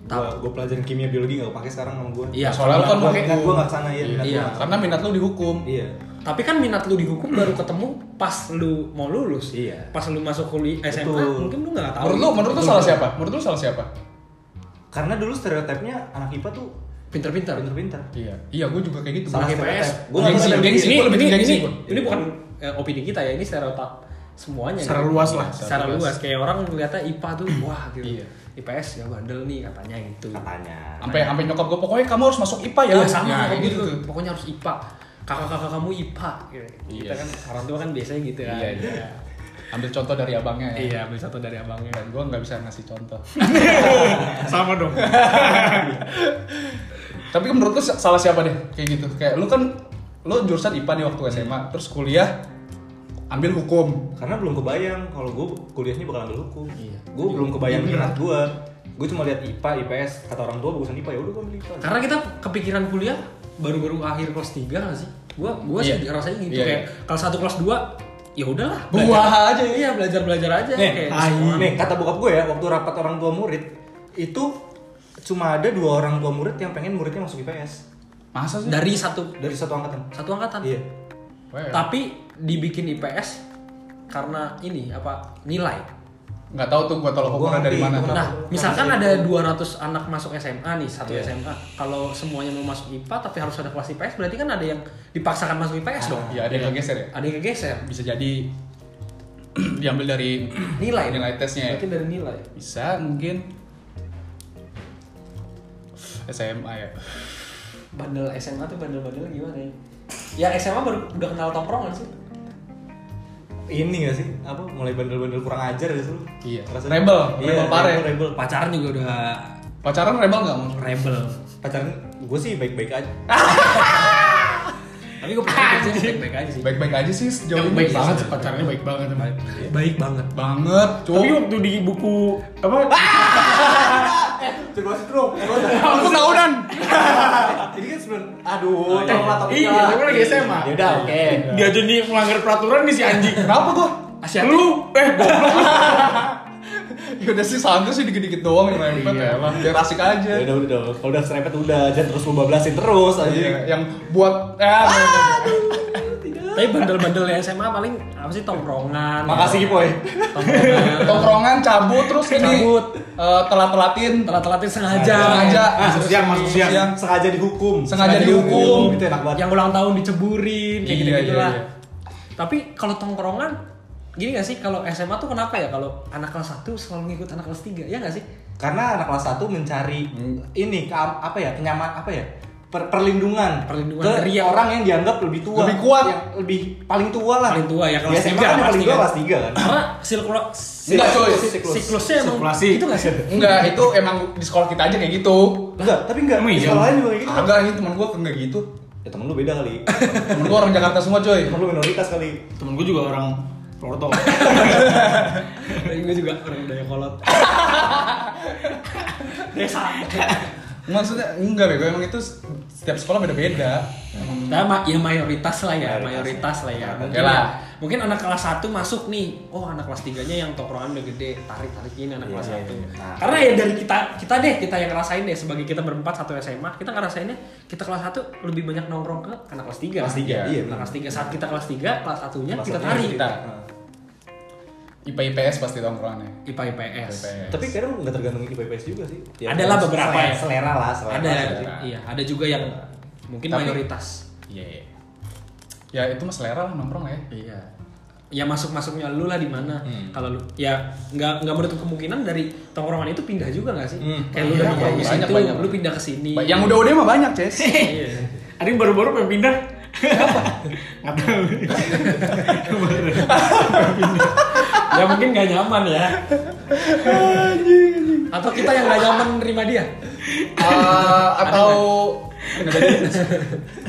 gue gue pelajarin kimia biologi gak kepake sekarang sama gue Iya, soalnya lu kan gue pakai minat gue gak ke sana ya minat Iya, gua Karena minat lu dihukum. iya tapi kan minat lu di hukum baru ketemu pas lu mau lulus. Iya. Pas lu masuk kuliah SMA Betul. mungkin lu nggak tahu. Menurut lu, menurut lu salah siapa? Menurut lu salah siapa? karena dulu stereotipnya anak IPA tuh Pinter-pinter. pinter-pinter Iya. Iya, gue juga kayak gitu. Salah IPS. stereotip. Gua Gengsi, gengsi. ini, ini, gengsi ini, gua. ini bukan eh, opini kita ya, ini stereotip semuanya. Secara gitu. luas lah. Secara Secara luas. luas. Kayak orang ngeliatnya IPA tuh wah gitu. Iya. IPS ya bandel nih katanya gitu. katanya Sampai sampai nyokap gue pokoknya kamu harus masuk IPA ya. Iya sama Nah, kayak gitu. tuh. Pokoknya harus IPA. Kakak-kakak kamu IPA. Gitu. Kita Iya. kan orang tua kan biasanya gitu kan. Iya, iya. Ambil contoh dari abangnya ya. Iya, ambil satu dari abangnya. Dan gue nggak bisa ngasih contoh. Sama dong. Tapi menurut lu salah siapa deh? Kayak gitu. Kayak lu kan lu jurusan IPA nih waktu SMA, terus kuliah ambil hukum. karena belum kebayang kalau gue kuliahnya bakal ambil hukum Iya. gue belum kebayang minat gue gue cuma lihat IPA IPS kata orang tua bagusan IPA ya udah gue ambil IPA Karena kita kepikiran kuliah baru-baru akhir kelas 3 gak sih? Gua sih Iya. rasanya gitu Iya, kayak iya. kelas 1 kelas 2 ya udahlah Buah belajar- aja ya. Iya, belajar-belajar aja nih, kayak nih kata bokap gue ya waktu rapat orang tua murid itu cuma ada dua orang tua murid yang pengen muridnya masuk IPS Masa sih? dari satu dari satu angkatan satu angkatan. iya Well, Tapi dibikin IPS karena ini apa nilai. nggak tahu tuh gua tolak Gua ukurnya dari mana. Nah, misalkan ada sih 200 anak masuk SMA nih, satu Iya. SMA. Kalau semuanya mau masuk IPA tapi harus ada kelas IPS, berarti kan ada yang dipaksakan masuk IPS dong. Iya, ada yang kegeser ya. Ada yang kegeser. Bisa jadi diambil dari Nilai. nilai tesnya ya. Berarti dari nilai. Bisa mungkin SMA ya. bandel SMA tuh bandel-bandel gimana ya? Ya SMA baru udah kenal tongkrongan sih. ini gak sih? Apa mulai bandel-bandel kurang ajar gitu lu? Iya. Ngerasa- Rebel, Iya, rebel pare. rebel, rebel. Pacaran juga udah Pacaran rebel nggak mau? rebel. Pacaran gue sih baik-baik aja. Tapi gue pacaran sih baik-baik aja sih. Baik-baik aja sih sejauh Yang ini. baik banget sih pacarnya baik banget. Baik banget. Banget, Tapi waktu di buku apa? Sih bro. Aku tahunan. Jadi kan sebelum, aduh, tolong lah topiknya Iya, tapi lagi SMA. Ya udah, oke. Dia jadi melanggar peraturan nih si anjing. Kenapa gua? Asiatik. Lu eh goblok. Ya udah sih santai sih dikit-dikit doang yang rempet ya lah. Biar asik aja. Ya udah udah, kalau udah serempet udah, jangan terus lu bablasin terus aja. Iya, yang buat eh Tapi bandel-bandelnya SMA paling apa sih tongkrongan. Makasih Kipoy. Tongkrongan. tongkrongan cabut terus ini Cabut. eh, telat-telatin Telat-telatin sengaja. sengaja Masuk siang, masuk siang. Siang. Sengaja dihukum. Sengaja dihukum. Itu enak banget. Yang ulang tahun diceburin kayak Iya, gitu-gitu iya, lah. iya. Tapi kalau tongkrongan gini gak sih kalau SMA tuh kenapa ya kalau anak kelas 1 selalu ngikut anak kelas 3 ya gak sih? Karena anak kelas 1 mencari Hmm. ini apa ya? Kenyaman apa ya? Per- perlindungan Perlindungan ke dari yang- orang yang dianggap lebih tua Lebih kuat. yang lebih paling tua lah Paling tua ya, kelas Biasanya kan paling tua kelas 3 kan Karena Enggak, coy. Siklus. siklusnya emang Sirkulasi. itu gak sih? enggak itu emang di sekolah kita aja kayak gitu enggak tapi enggak Emang di iya? sekolah lain juga kayak gitu agak ini teman gua enggak gitu ya temen lu beda kali temen gua orang Jakarta semua coy temen lu minoritas kali Temen gue juga orang Purwokerto. Dan gue juga orang Dayakolot. Desa. Maksudnya enggak bego emang itu setiap sekolah beda-beda Nah, ma- ya mayoritas lah ya, Mayoritas. mayoritas lah ya. Mungkin, lah. ya- mungkin anak kelas 1 masuk nih. Oh, anak kelas 3-nya yang tongkrongan udah gede, tarik-tarikin anak Iya, kelas iya, 1. iya. Nah. Karena ya dari kita kita deh, kita yang ngerasain deh sebagai kita berempat satu SMA, kita ngerasainnya kita kelas 1 lebih banyak nongkrong ke anak kelas 3. Kelas tiga, iya, Anak kelas 3 saat kita kelas 3, kelas 1-nya Kelas kita satunya tarik. kita. IPA IPS pasti tongkrongannya IPA IPS. IPS. tapi kadang nggak tergantung IPS juga sih Ya, Ada lah beberapa selera, ya. selera lah selera Ada, lah. iya, ada juga yang mungkin Tapi- mayoritas. iya iya. ya itu mas selera lah nongkrong ya Iya. Ya masuk masuknya lu lah di mana. Hmm. Kalau lu ya nggak nggak menutup kemungkinan dari tongkrongan itu pindah juga nggak sih? Hmm. Kayak lu Iya, udah nongkrong di banyak, situ, banyak. lu pindah ke sini. yang udah-udah mah banyak Ces Iya. Ada yang baru-baru pengen pindah. Nggak tahu. ya mungkin nggak nyaman ya. Atau kita yang nggak nyaman nerima dia. Eh, atau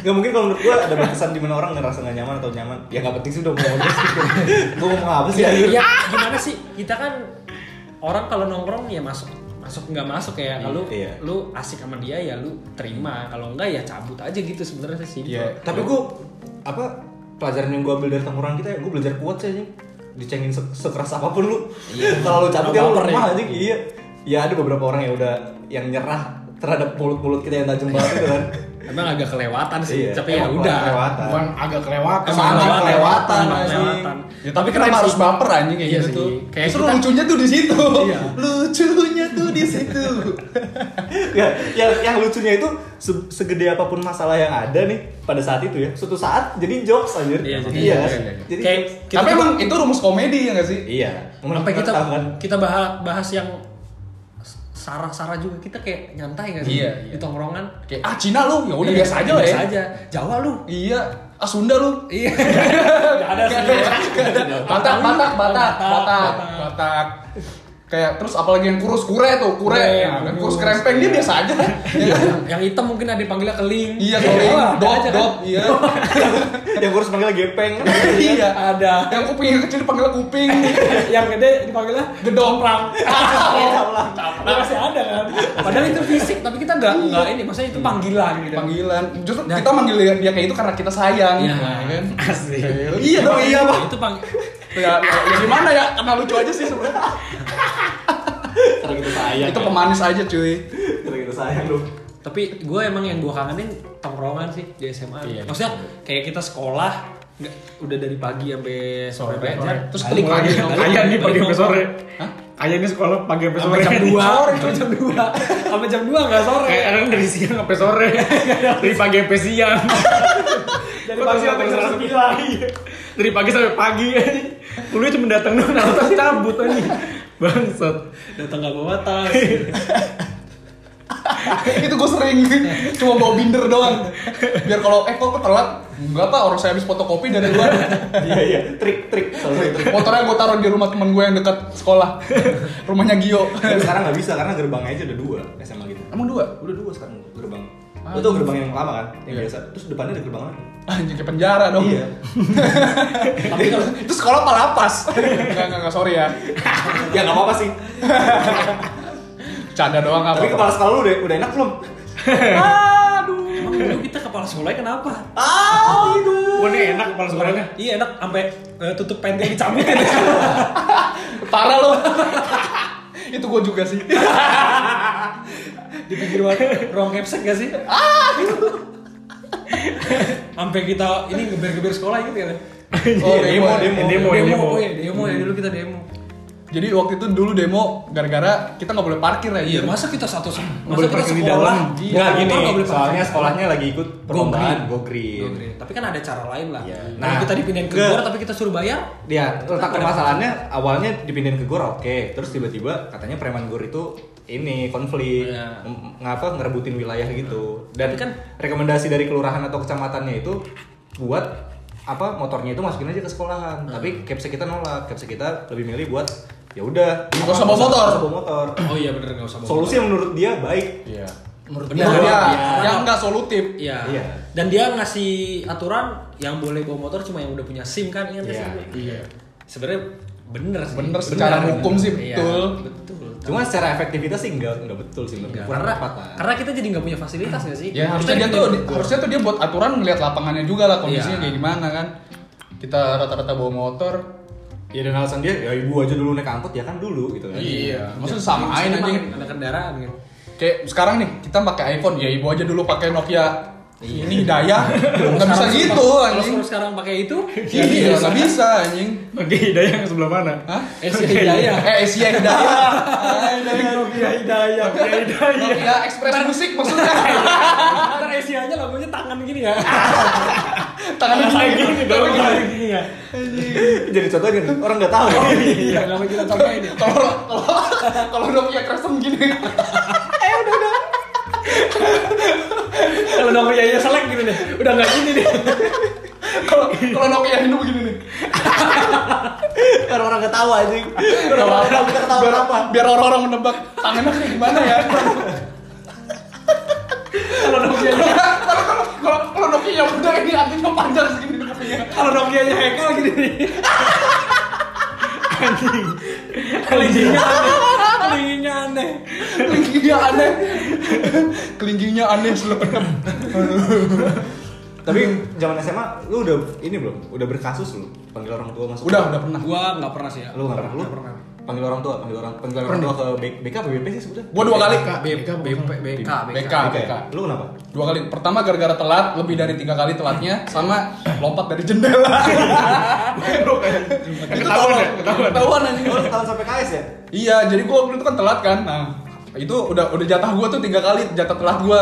nggak mungkin kalau menurut gua ada batasan di mana orang ngerasa nggak nyaman atau nyaman. Ya nggak penting sih udah mau ngomong gitu. Gua ngomong apa sih anjir? Ya gimana sih? Kita kan orang kalau nongkrong ya masuk masuk nggak masuk ya kalau Iya. lu asik sama dia ya lu terima kalau enggak ya cabut aja gitu sebenarnya sih Iya. Tapi gua apa pelajaran yang gua ambil dari tongkrongan kita ya gua belajar kuat sih anjing. Dicengin se- sekeras apa pun lu. Iya. Kalau lu cabut ya lu lemah anjing. Iya. Ya ada beberapa orang yang udah yang nyerah terhadap mulut-mulut kita yang tajam banget itu kan. emang agak kelewatan sih Iya, tapi ya udah kelewatan. Bukan agak kelewatan. Emang Sangat kelewatan, kelewatan, kelewatan. Ya, tapi kenapa keren harus sih. baper anjing kayak Iya gitu sih. tuh? Kayak Justru kita- lucunya tuh di situ. Iya. Lucunya tuh di situ. ya, yang yang lucunya itu se- segede apa pun masalah yang ada nih pada saat itu ya, suatu saat jadi jokes anjir. Iya, jadi iya, kan? Iya, iya. Jadi Kayak kita Tapi emang itu rumus komedi ya nggak sih? iya. sampai kita kan? kita bahas bahas yang sarah-sarah juga. Kita kayak nyantai nggak sih? Iya, iya. di tongkrongan. Kayak ah Cina lu, ya udah Iya, biasa aja lah ya. biasa aja. Jawa lu. Iya, ah Sunda lu. iya. Nggak ada sih. Batak, Batak, Batak, Batak. Batak. Kayak terus apalagi yang kurus kure tuh, kure. Nah, kan kurus. kerempeng dia biasa aja. Ya kan? yang hitam mungkin ada dipanggilnya keling Iya, keling, Wah, ada dop, aja kan. dop, iya. yang kurus panggil gepeng. Iya. ada Yang kupingnya kecil dipanggil kuping. yang gede dipanggilnya Gedomprang. Nah, masih ada kan padahal itu fisik tapi kita nggak nggak ini maksudnya itu panggilan gitu Panggilan. Justru Dan- kita manggil dia, kayak itu karena kita sayang. Iya. Nah, kan? asli Iya dong, iya, Pak. itu pang Ya, ya, ya gimana ya? Karena lucu aja sih sebenarnya. Karena gitu sayang. Itu pemanis aja, cuy. Karena gitu sayang lu. tapi gue emang yang gue kangenin tongkrongan sih di SMA Iya, maksudnya kayak kita sekolah nggak udah dari pagi sampai sore Sore, belajar sore. terus Balik lagi, nongkrong. Kayak nih pagi sampai sore. Hah? Kayak ini sekolah pagi sampai sore. sampai jam 2 Sore, sampai jam 2 sampai jam 2 nggak sore Kayak kadang dari siang sampai sore. Dari pagi sampai siang. dari pagi sampai jam 9 Dari pagi sampai pagi. Kuliah cuma datang doang, terus cabut aja. Bangsat. datang nggak bawa tas. Itu gue sering cuma bawa binder doang. Biar kalau eh kok telat enggak pak. Orang saya habis fotokopi dari luar. Iya iya, trik trik. Motornya gue taruh di rumah temen gue yang dekat sekolah. Rumahnya Gio. Sekarang nggak bisa karena gerbangnya aja udah dua SMA gitu. emang dua? Udah dua sekarang gerbang. Ah, Lu tau gerbang yang lama kan? Yang Iya. biasa. Terus depannya ada gerbang lagi. anjing kayak penjara dong Iya. tapi kalau itu sekolah apa lapas enggak enggak enggak, sorry ya ya nggak apa-apa sih. canda doang apa Tapi kepala sekolah lu udah udah enak belum? Emang dulu kita kepala sekolahnya kenapa? Ah, itu. Wah ini enak kepala sekolahnya. Iya enak sampai eh, tutup pentil dicabutin. parah lo itu gue juga sih di pinggir ruang, ruang capsek gak sih? Ah, Sampai kita ini geber-geber sekolah gitu ya. Oh, demo, demo, demo, demo, demo. iya, demo ya dulu kita demo. Jadi waktu itu dulu demo gara-gara kita nggak boleh parkir ya Iya, masa kita satu boleh masa kita parkir di sekolah? dalam. Iya, Nggak motor gini, nggak boleh soalnya sekolahnya lagi ikut perlombaan Go Go Go Green. Tapi kan ada cara lain lah. Iya. Nah, Nah, kita dipindahin ke ke- gor tapi kita suruh bayar. Dia letak permasalahannya awalnya dipindahin ke Gor oke, terus tiba-tiba katanya preman Gor itu ini konflik Iya. m- ngapa ngerebutin wilayah gitu. Dan Tapi kan- rekomendasi dari kelurahan atau kecamatannya itu buat apa motornya itu masukin aja ke sekolahan. Tapi capsek kita nolak. Capsek kita lebih milih buat ya udah Nggak usah bawa motor. nggak usah bawa motor. Oh iya bener nggak usah bawa. Solusi yang menurut dia baik. iya Menurut dia, dia iya. yang nggak solutif Iya. Iya. Dan dia ngasih aturan yang boleh bawa motor cuma yang udah punya SIM kan ingat nggak Iya. sih? iya Sebenarnya bener sih. Bener, secara hukum sih, Iya, betul. betul. Cuma secara efektivitas sih enggak enggak betul sih menurut Enggak, gue. Kurang tepat lah. karena kita jadi nggak punya fasilitas nggak sih? ya harusnya dia Kita tuh di- harusnya tuh dia buat aturan ngeliat lapangannya juga lah kondisinya Iya. kayak gimana kan kita rata-rata bawa motor Ya dan alasan dia ya ibu aja dulu naik angkot ya kan dulu gitu kan. iya maksudnya samain Maksudnya aja ada kendaraan gitu. kayak sekarang nih kita pakai iPhone ya ibu aja dulu pakai Nokia ini Hidayah nggak bisa gitu Kalau anjing sekarang- sekarang pakai itu, iya iya, nggak bisa anjing Oke, hidayah yang sebelah mana? Hah? Asia Hidayah. eh Asia Hidayah Nokia hidayah, Nokia hidayah. Nokia Express Musik maksudnya Ntar Asia-nya lagunya tangan gini ya. tangannya gini Kalau gini ya. Jadi contohnya orang nggak tahu. Iya, nggak mau kita ini. kalau kalau kalau Nokia custom gini Kalau Nokia ya selek gitu deh. Udah nggak gini deh. kalau kalau Nokia Hindu begini nih Karena orang tahu aja. Apa-apa. Kita ketawa biar, apa? biar orang-orang menebak tangannya kayak gimana ya Kalau Nokia kalau kalau kalau kalau Nokia yang udah ini antingnya panjang segini nih kupingnya kalau Nokia nya hekel gini nih. Anjing. Kelingkingnya aneh. Kelingkingnya aneh. kelingkingnya aneh selepetnya Tapi zaman SMA lu udah ini belum? Udah berkasus lu panggil orang tua masuk. udah udah pernah Gua nggak pernah sih ya. Lu nggak pernah? Lu pernah. Panggil orang tua, panggil orang panggil orang tua ke B- BK apa BP sih sebetulnya? gua dua kali BK, BK, BK, BK. BK. Lu kenapa? dua kali pertama gara-gara telat lebih dari tiga kali telatnya sama lompat dari jendela Ketahuan ya? Ketahuan. ketahuan anjing lu sampai KS ya? Iya, jadi gua waktu itu kan telat kan. Nah, itu udah udah jatah gua tuh tiga kali jatah telat gua.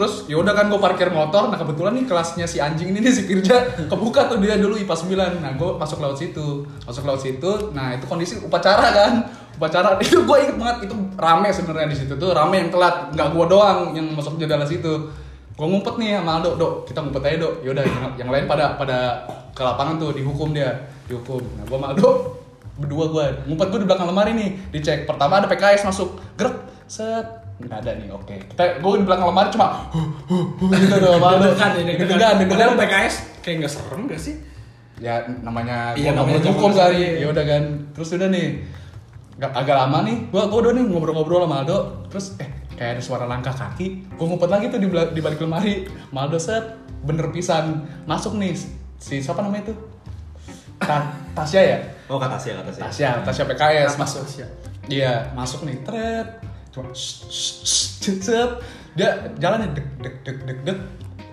Terus ya udah kan gua parkir motor. Nah, kebetulan nih kelasnya si anjing ini nih si Firja kebuka tuh dia dulu IPA 9. Nah, gua masuk lewat situ. Masuk lewat situ. Nah, itu kondisi upacara kan. Upacara itu gua inget banget itu rame sebenarnya di situ tuh, rame yang telat. Nggak gua doang yang masuk jendela situ. Gua ngumpet nih sama Aldo, Dok, kita ngumpet aja, Dok. Yaudah, yang, yang lain pada pada ke lapangan tuh dihukum dia, dihukum. Nah, gua sama Aldo berdua gue ngumpet gue di belakang lemari nih dicek pertama ada PKS masuk gerak set nggak ada nih oke kita gue di belakang lemari cuma huh, huh, huh, gitu doang malu deg-degan. deg-degan deg-degan Padahal PKS kayak nggak serem gak sih? ya namanya Iya, gua namanya hukum kali sekarang. ya udah kan terus udah nih Gak, agak lama nih gue gue udah nih ngobrol-ngobrol sama Aldo terus eh kayak ada suara langkah kaki gue ngumpet lagi tuh di, di balik lemari Maldo set bener pisan masuk nih si siapa namanya itu Ta Tasya ya Oh, kata Tasya, kata Tasya. Tasya, Tasya PKS masuk. Tasya? Iya, masuk nih, tret. Cuma set. Dia jalan nih, dek dek dek dek dek.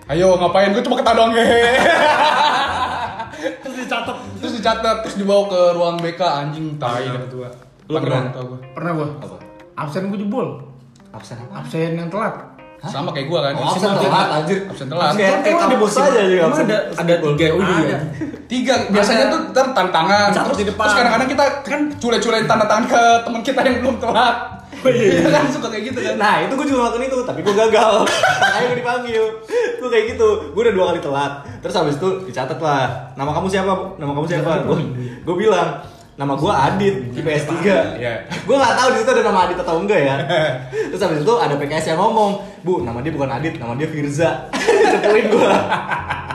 Ayo ngapain? Gue cuma ketawa doang hehehe. Terus dicatat. Terus dicatat, terus dibawa ke ruang BK anjing tai dah tua. Lu pernah? tua gue. Pernah gua. Apa? Absen gua jebol. Absen apa? Absen yang telat. Sama kayak gue kan. Oh, absen telat anjir. Absen telat. Kayak kayak kampus aja juga Emang absen. ada ada tiga oh iya. Ada. Tiga, biasanya Ada. tuh ntar tanda tangan. Dicatat Terus, di depan. terus kadang-kadang kita kan cule-culein tanda tangan ke teman kita yang belum telat. Iya kan suka kayak gitu kan. Nah itu gue juga ngelakuin itu, tapi gue gagal. Makanya gue dipanggil. Gue kayak gitu, gue udah dua kali telat. Terus habis itu dicatat lah. Nama kamu siapa? Nama kamu siapa? Gue bilang, nama gue Adit, IPS 3 Iya. Gue gak tahu di situ ada nama Adit atau enggak ya. Terus habis itu ada PKS yang ngomong, Bu, nama dia bukan Adit, nama dia Firza. Cepuin gue.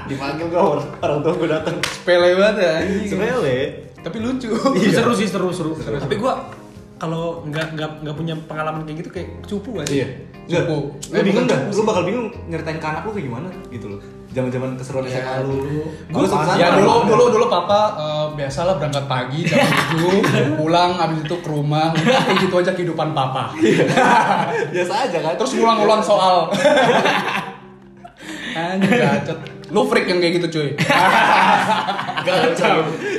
Dipanggil gue orang, orang tua gue datang. Sepele banget ya. Sepele. Tapi lucu. Iya. Seru sih seru seru. Tapi gua kalau nggak nggak nggak punya pengalaman kayak gitu kayak cupu gak sih? Iya. Enggak, Cupu. lu bingung cupu lu bakal bingung nyeritain ke anak lu kayak gimana gitu loh. Zaman-zaman keseruan Iya, SMA lu. Sama ya dulu dulu dulu papa eh, biasalah berangkat pagi jam 7 pulang abis itu ke rumah udah kayak gitu aja kehidupan papa biasa aja kan. terus ngulang-ngulang soal anjing gacet lu freak yang kayak gitu cuy Enggak,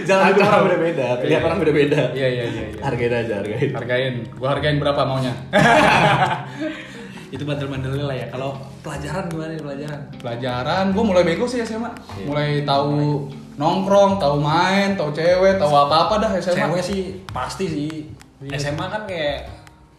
Jalan hidup orang beda-beda, pilihan orang beda-beda. iya iya iya iya. Hargain aja, hargain. hargain gua hargain berapa maunya Itu bandel-bandelnya lah ya. Kalau pelajaran gimana nih pelajaran? pelajaran gua mulai bego sih SMA mulai tahu nongkrong tahu main tahu cewek tahu apa apa dah SMA Cewek sih pasti sih. SMA kan kayak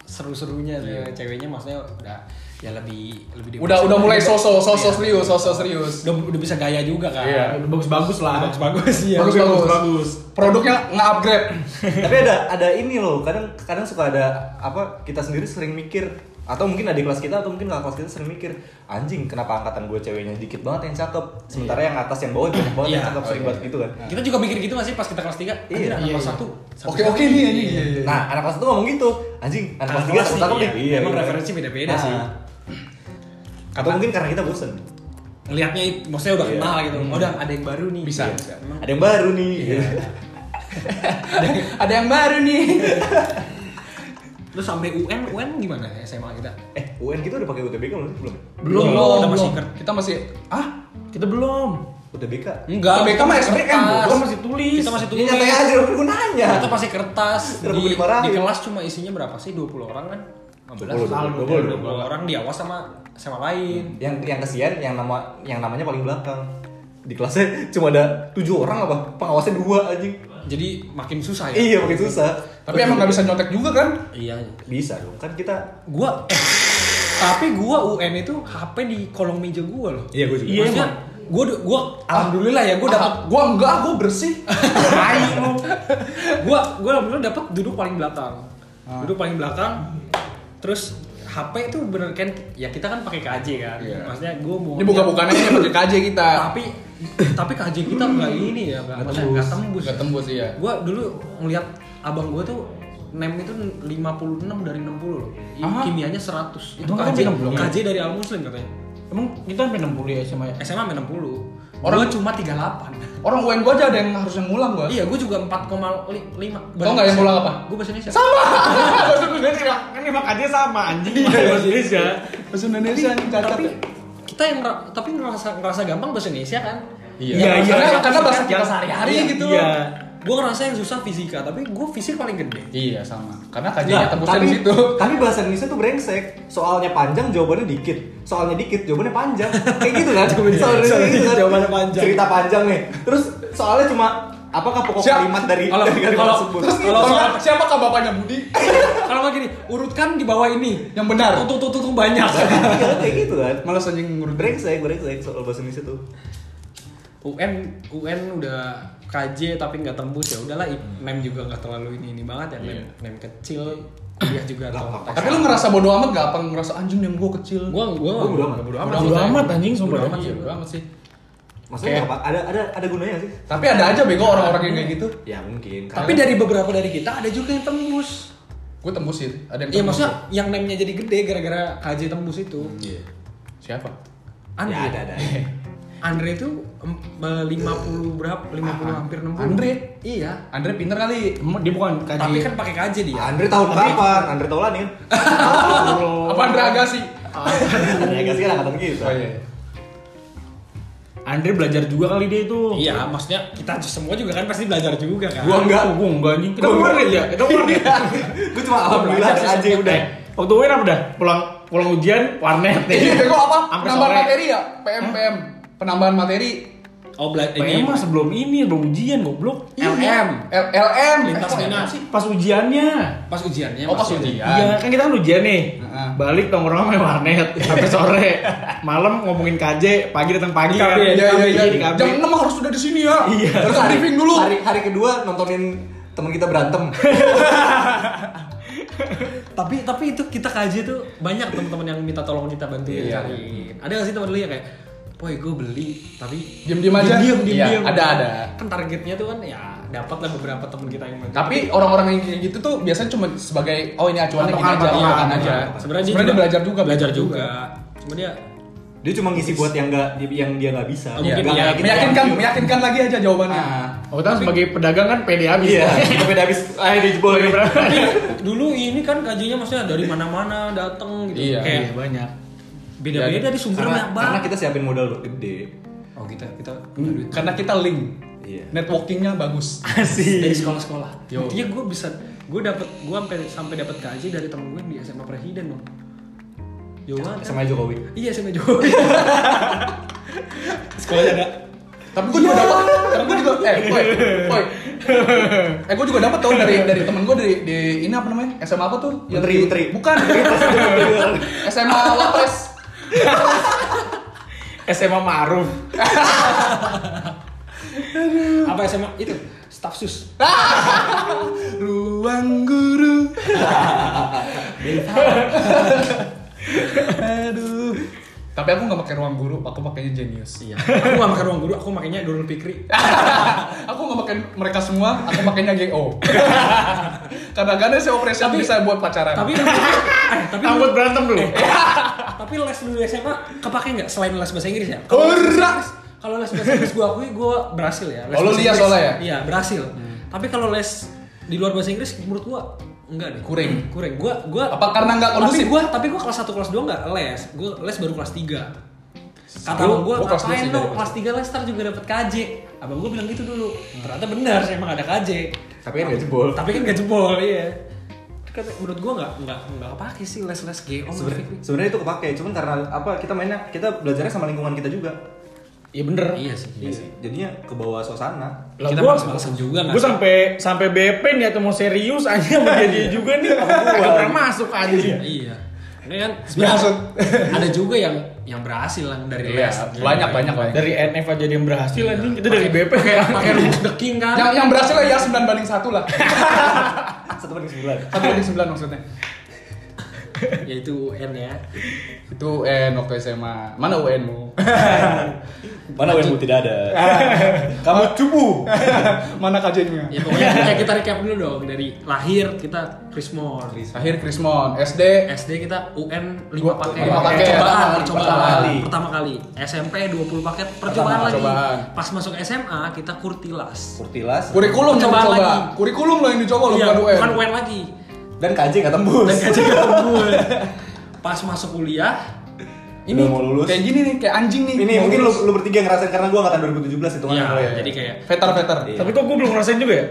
seru-serunya sih. ceweknya maksudnya udah ya lebih lebih udah dewasa. udah mulai sosok sosok Iya. serius sosok serius Udah, udah bisa gaya juga kan. Iya. Udah bagus-bagus lah. Bagus-bagus ya. bagus bagus bagus produknya nge-upgrade Tapi ada ada ini loh, kadang kadang suka ada apa kita sendiri sering mikir atau mungkin adik kelas kita atau mungkin kakak kelas kita sering mikir anjing kenapa angkatan gue ceweknya dikit banget yang cakep sementara yang atas yang bawah banyak banget yang Iya. cakep sering banget gitu kan Kita juga mikir gitu gak sih pas kita kelas 3? Iya, anak iya, kelas iya. 1. oke oke nih anjing iya iya nah anak kelas itu ngomong gitu anjing anak kelas tiga cakep cakep nih Iya, emang iya. referensi beda-beda Nah. sih. atau mungkin karena kita bosen Ngelihatnya itu, maksudnya udah Iya. kenal gitu. Oh, udah ada yang baru nih. Bisa. Iya, ada yang baru nih ada yang baru nih Terus sampai UN, UN gimana ya SMA kita? eh UN kita udah pakai UTBK belum sih? belum Belum, Belum, belum, kita masih kita masih ah Kita belum. UTBK enggak BK mah SBM Kita bos masih tulis. Kita masih ini tulis. nyantai aja gue nanya Kita pasti kertas. Di, di kelas cuma isinya berapa sih? 20 orang kan? 15 20, 20, 20 orang di awas sama sama lain. yang yang kesian yang nama yang namanya paling belakang di kelasnya cuma ada tujuh orang apa pengawasnya dua anjing Jadi makin susah ya. iya makin susah tapi emang nggak bisa nyontek juga kan Iya. bisa dong kan kita Gua eh tapi gua UN itu HP di kolong meja gua loh. Iya, gua juga. Iya, Maksudnya, gua gua alhamdulillah ya gua dapat Ah, gua enggak gua bersih tai lu. Gua gua alhamdulillah dapat duduk paling belakang. Ah. Duduk paling belakang. Terus HP itu bener kan ya kita kan pakai KJ kan. Iya. Maksudnya gua mau ini buka-bukannya ini pakai KJ kita tapi tapi KJ kita nggak ini ya, nggak maksudnya nggak tembus. nggak tembus iya Gua dulu ngeliat abang gua tuh nem itu 56 dari 60 loh. Aha. Kimianya 100. Itu Emang KJ, sampai 60? KJ dari Al Muslim katanya. Emang kita sampai 60 ya SMA ya? SMA sampai 60. Orang- Orang cuma 38. orang UN gua aja ada yang harus yang ngulang gua iya, gua juga 4,5. Tau nggak yang ngulang apa? Gua bahasa Indonesia. sama bahasa Indonesia Kan emang aja sama anjing. bahasa Indonesia. bahasa Indonesia nih cacat tapi ya kita yang tapi ngerasa ngerasa gampang bahasa Indonesia kan? Iya. Ya, Iya, karena, iya. karena bahasa kita sehari-hari iya, gitu. iya. Gua ngerasa yang susah fisika, tapi gua fisik paling gede. iya sama karena KJ Nggak, nya tembusnya di situ tapi bahasa Indonesia tuh brengsek soalnya panjang jawabannya dikit soalnya dikit jawabannya panjang kayak gitu kan soalnya soalnya kayak gitu kan jawabannya panjang. cerita panjang nih terus soalnya cuma apakah pokok Siap. kalimat dari, Kalau- dari kalimat kalau- tersebut terus Kalau kalau soal- siapakah bapaknya Budi Kalau nggak gini, urutkan di bawah ini. yang benar Tuh tuh tuh, tuh banyak. Iya, kayak gitu kan malas anjing ngurut brengsek brengsek soal bahasa Indonesia tuh UN UN udah KJ tapi nggak tembus ya udahlah nem juga nggak terlalu ini ini banget ya nem nem kecil kuliah juga Lah, atau tapi lu ngerasa bodo amat gak apa ngerasa anjing yang gua kecil? Gua gua Gua bodo amat. bodo amat. Bodo amat anjing sumpah. Bodo amat iya sih. bodo amat sih. Maksudnya apa? Ada ada ada gunanya sih? Tapi ada aja bego orang-orang yang kayak gitu. Ya mungkin. Tapi dari beberapa dari kita ada juga yang tembus. gue tembusin ada yang Iya maksudnya yang nemnya jadi gede gara-gara KJ tembus itu. iya. Siapa? Andre. ya ada ada Andre itu em, eh, 50 berapa? 50 hampir 60. Andre? Iya. Andre pinter kali Dia bukan KJ. Tapi kan pakai KJ dia. Andre tahun kapan Andre Taulani kan apa Andre Agassi ya gak sih kan angkatan kita oh iya Andre belajar juga kali dia itu. Iya, maksudnya kita semua juga kan pasti belajar juga kan. Gua enggak. Oh, gua enggak anjing. Kita Gua enggak. aja. Kita keluar aja. gue cuma alhamdulillah aja udah Eh, Waktu UN apa dah? Pulang pulang ujian warnet Ini bego apa? Sore. materi ya? PM PM. Penambahan materi. Oh, bela- PM ini mah sebelum ini, belum ujian goblok. LM, L- LM. lintas Eh, kok minat Pas ujiannya. pas ujiannya. Oh, pas maksudnya. ujian. Iya, kan kita kan ujian nih. Heeh. Balik nongkrong sama warnet sampai sore. Malam ngomongin KJ, pagi datang pagi kan. Iya, iya, iya. Di KB. Jam 6 harus sudah di sini ya. Iya. Terus briefing dulu. Hari hari kedua nontonin temen kita berantem. tapi tapi itu kita kaji tuh banyak teman-teman yang minta tolong kita bantuin Iya. cariin. Ada gak sih teman lu yang kayak Poy gue beli tapi Diem-diem aja. diem diem, Iya, ada, ada. kan targetnya tuh kan ya dapat lah beberapa temen kita yang. Tapi orang-orang yang kayak gitu tuh biasanya cuma sebagai oh ini acuannya gini Patokan, aja, patokan. patokan aja. sebenarnya dia, Sebenarnya dia juga- belajar juga, belajar juga cuma dia Dia cuma ngisi buat yang nggak yang dia nggak bisa. Oh, mungkin Nggak iya. kayak kita meyakinkan, yang- meyakinkan lagi aja jawabannya. Ah. Oh, kita sebagai pedagang kan pede habis. Iya, kita beda habis ah dijebol tapi dulu ini kan kajinya maksudnya dari mana-mana datang gitu Iya. kayak Iya, banyak. Beda-beda di sumber Karena, banyak karena banget kita siapin modal gede. oh kita kita Hmm, Karena kita link. Iya. Networkingnya bagus. dari sekolah-sekolah intinya gue bisa gue dapet gue sampai sampai dapat kaji dari temen gue di SMA Presiden dong Yo kan? Sama Jokowi. Iya SMA Jokowi. Sekolahnya ada. Tapi gue juga dapat, karena gue juga, eh, boy, boy, eh gue juga dapat tau dari dari temen gue di, di ini apa namanya SMA apa tuh? Yang Menteri, menteri. Bukan. SMA Wapres. SMA Ma'ruf. Apa SMA itu? Staff sus. Ruang guru. Aduh. Tapi aku nggak pakai ruang guru, aku pakainya genius. Iya. Aku gak makan ruang guru, aku makainya Nurul Fikri. aku nggak pakai mereka semua, aku pakainya GO. Kadang-kadang saya operasi Tapi- bisa buat pacaran. Tapi eh, tapi Rambut berantem dulu. tapi les dulu SMA kepake nggak selain les bahasa Inggris ya? Ora. Kalau les bahasa Inggris gua akui gua berhasil ya. Les Oh, lu lihat soalnya ya? Iya, berhasil. Tapi kalau les di luar bahasa Inggris menurut gua enggak deh. Kuring. Kuring. Gua gua Apa karena nggak Tapi kondusif? gua tapi gua kelas 1 kelas 2 enggak les. Gua les baru kelas 3. Kata abang gua, ngapain dari kelas 3 les ntar juga dapat KJ. Abang gua bilang gitu dulu. Ternyata benar emang ada KJ. Tapi kan nggak jebol. Tapi kan gak jebol, iya. Kan menurut gua nggak nggak nggak kepake sih les-les GO Sebenarnya sebenarnya itu kepake, cuman karena apa kita mainnya kita belajarnya sama lingkungan kita juga. Iya bener. Iya sih. Iya sih. Jadinya ke bawah suasana. Lah Kita gua males-malesan juga nggak Gue sampai sampai BP nih atau mau serius aja sama dia, dia juga nih. Gak pernah masuk anjing. Iya. Ini kan Maksud. ada juga yang yang berhasil lah dari Iya, les. banyak banyak lah. Dari NF aja dia yang berhasil anjing. Kita dari BP kayak Pakai rumus the king kan. Yang yang berhasil ya 9 banding 1 lah. Satu banding sembilan. 1 banding 9 maksudnya. Yaitu UN ya. Itu UN waktu SMA. Mana UN-mu? Mana yang tidak ada? Kamu cupu. Mana KJ-nya? Ya pokoknya kayak kita recap dulu dong dari lahir kita Krismon. Akhir Krismon, SD SD kita UN 5 Gua- paket. lima paket. Percobaan, Pertama percobaan. kali. Pertama kali. SMP 20 paket percobaan lagi. percobaan. Pas masuk SMA kita kurtilas. Kurtilas Kurikulum Percobaan coba. lagi. Kurikulum loh yang dicoba loh Iya, bukan UN. bukan UN lagi. Dan KJ nggak tembus. Dan gaji gue. Pas masuk kuliah, Ini Udah mau lulus. kayak gini nih, kayak anjing nih. Ini mungkin lu, lulus. lu bertiga ngerasain karena gua angkatan 2017 itu kan. Iya, Oh, iya. jadi kayak veter-veter. Iya. Tapi kok gue belum ngerasain juga ya?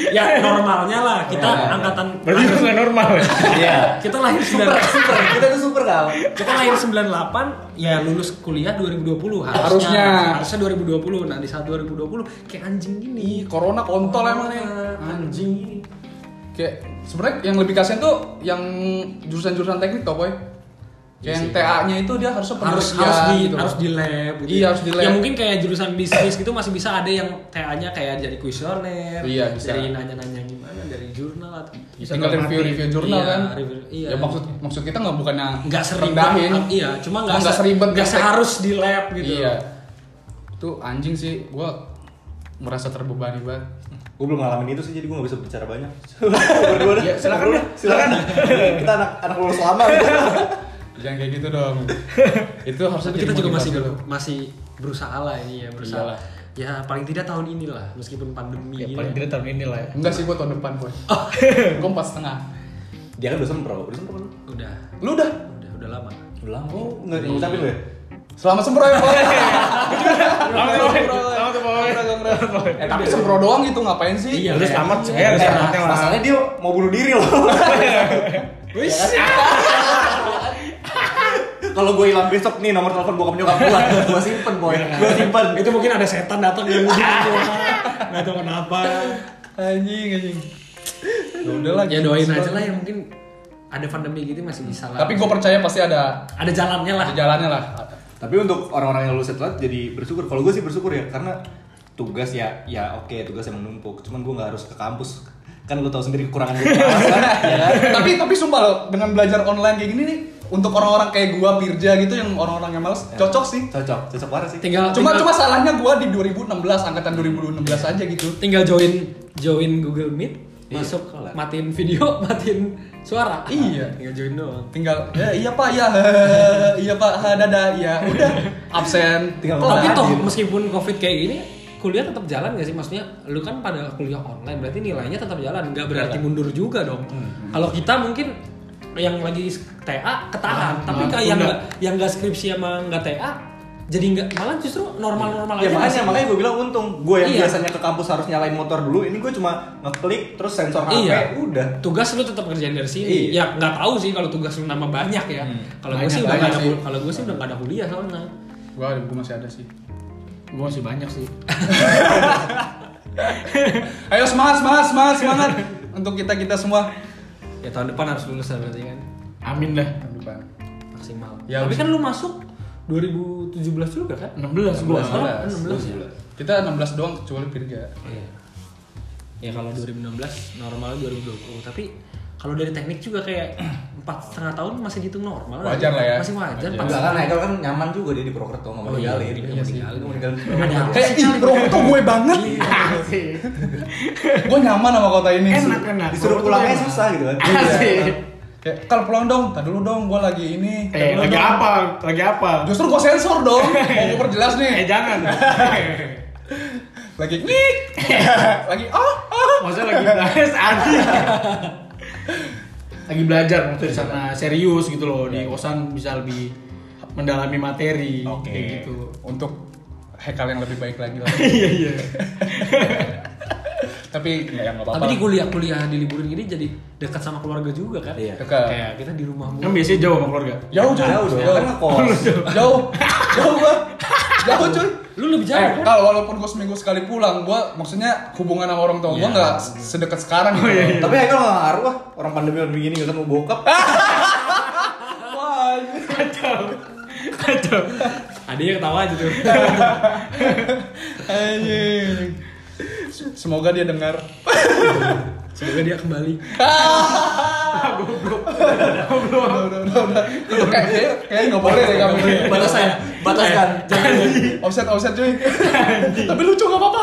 ya normalnya lah kita iya. angkatan Berarti gue gak normal ya? Iya. kita lahir Super, 9 super. Kita tuh super kal. kita lahir 98 ya lulus kuliah 2020 harusnya Harusnya. harusnya 2020 nah di saat 2020 kayak anjing gini corona kontol emang nih. anjing gini Kayak sebenarnya yang lebih kasihan tuh yang jurusan-jurusan teknik tau boy. Kayak yang TA-nya itu dia harusnya harus harus di gitu. harus di lab gitu. Iya, harus di lab. Ya mungkin kayak jurusan bisnis gitu masih bisa ada yang TA-nya kayak jadi kuesioner, Iya, bisa. dari nanya-nanya gimana dari jurnal atau Bisa tinggal review-review jurnal Iya, kan. review- iya. Ya maksud maksud kita nggak bukannya nggak seribet rendahin. iya cuma nggak nggak se- seribet nggak seharus di lab gitu Iya. Itu anjing sih, gua merasa terbebani banget. Gue belum ngalamin itu sih, jadi gue gak bisa bicara banyak. Berdua. Ya, silakan dah. Silakan. Kita anak anak lulus lama. gitu. Jangan kayak gitu dong. itu harusnya kita juga masih motivasi lu. masih berusaha lah ini ya berusaha Iyalah. ya paling tidak tahun inilah meskipun pandemi Ya paling tidak tahun ini lah ya. Enggak sih gua tahun depan, boy. gua empat setengah. Dia kan udah sempro. Udah sempro lu? udah Lu udah udah udah lama Udah lama. Oh, nggak ngucapin lu ya? Selama sempro ya. Selamat tuh, Eh, tapi sempro doang gitu ngapain sih? Iya. Udah selamat saya harus Eh, selamatnya lah. Masalahnya dia mau bunuh diri loh. Wis. Kalau gue hilang besok nih nomor telepon bokap nyokap gue, gue simpen boy, gue simpen. Itu mungkin ada setan datang yang nggak tahu kenapa. Anjing, anjing. Ya udah lah. Ya doain aja lah ya mungkin ada pandemi gitu masih bisa lah. Tapi gue percaya pasti ada ada jalannya lah. ada jalannya lah. Tapi untuk orang-orang yang lulus telat jadi bersyukur. Kalau gue sih bersyukur ya karena tugas ya ya oke tugas emang numpuk. Cuman gue nggak harus ke kampus. Kan lu tahu sendiri kekurangan gue kan, ya kan? tapi tapi sumpah loh, dengan belajar online kayak gini nih untuk orang-orang kayak gua Pirja gitu yang orang-orang yang males cocok sih. Cocok, cocok parah sih. Tinggal Cuma tinggal, cuma salahnya gua di 2016 angkatan 2016 aja gitu. tinggal join join Google Meet, Iya, masuk kelar. matiin video, matiin suara. Iya. Tinggal join doang. Tinggal ya iya Pak ya iya Pak dadah ya udah absen. Tinggal Tapi toh meskipun covid kayak gini, kuliah tetap jalan gak sih? Maksudnya lu kan pada kuliah online, berarti nilainya tetap jalan, nggak berarti mundur juga dong. Kalau kita mungkin yang lagi TA ketahan, tapi nah, kayak yang nggak yang nggak skripsi sama nggak TA, jadi nggak malah justru normal-normal Ya aja. makanya nggak sih? makanya gue bilang untung gue yang Iya. biasanya ke kampus harus nyalain motor dulu ini gue cuma ngeklik terus sensor HP Iya. udah tugas lu tetap kerjain dari sini. Iya. Ya nggak tahu sih kalau tugas lu nambah banyak ya. Kalau gue sih udah nggak ada kalau gue sih udah nggak ada kuliah soalnya. Gua gua masih ada sih. Gue masih banyak sih. Ayo semangat semangat semangat semangat untuk kita kita semua. Ya tahun depan harus lulus lah berarti kan Amin dah. Tahun depan. maksimal. Ya, Tapi kan lu masuk 2017 juga kan? 16 gua. 16. Oh, 16 ya. Kita 16 doang kecuali Pirja. Iya. Ya kalau 2016 normal 2020 tapi kalau dari teknik juga kayak empat setengah tahun masih dihitung normal? Wajar lah ya. masih wajar Wajar. empat kan Haikal kan nyaman juga dia di Purwokerto nggak mau Oh, iya, ninggalin iya Dia sih. mau ninggalin Ada apa Kayak sih, ih itu gue banget. gue nyaman sama kota ini. Enak enak. disuruh pulangnya susah gitu kan Asik. Kayak kalau pulang dong, tadi dulu dong, gue lagi ini. Eh, lagi dong." apa? Lagi apa? Justru gue sensor dong, mau gue perjelas Eh, nih. jangan. Lagi ngik, lagi oh oh. Maksudnya lagi belajar anjing. Lagi belajar maksudnya di sana serius gitu loh. Di kosan bisa lebih mendalami materi Oke. kayak gitu. Untuk hekal yang lebih baik lagi lah. Iya iya. Tapi yang nggak apa-apa. Tapi di kuliah-kuliah di liburan gini jadi dekat sama keluarga juga kan? Iya. Dekat. Kayak kita di rumah Kan biasanya jauh sama keluarga. Jauh jauh jauh dong kan ngekos jauh jauh gua jauh cuy. Lu lebih jauh Eh, kan? kalau walaupun gue seminggu sekali pulang, gue maksudnya hubungan sama orang tua gue Iya. nggak sedekat sekarang gitu. iya, iya. tapi Haikal nggak ngaruh ah orang pandemi begini gak ketemu bokap Wah, Kacau. Kacau. Adanya ketawa aja tuh. anjing. Semoga dia dengar. Semoga dia kembali. udah, udah, udah, udah. Itu kayak kayak kayak nggak boleh deh kamu ini. Batas saya. batas kan Jangan. Offset, offset cuy. Tapi lucu nggak apa-apa.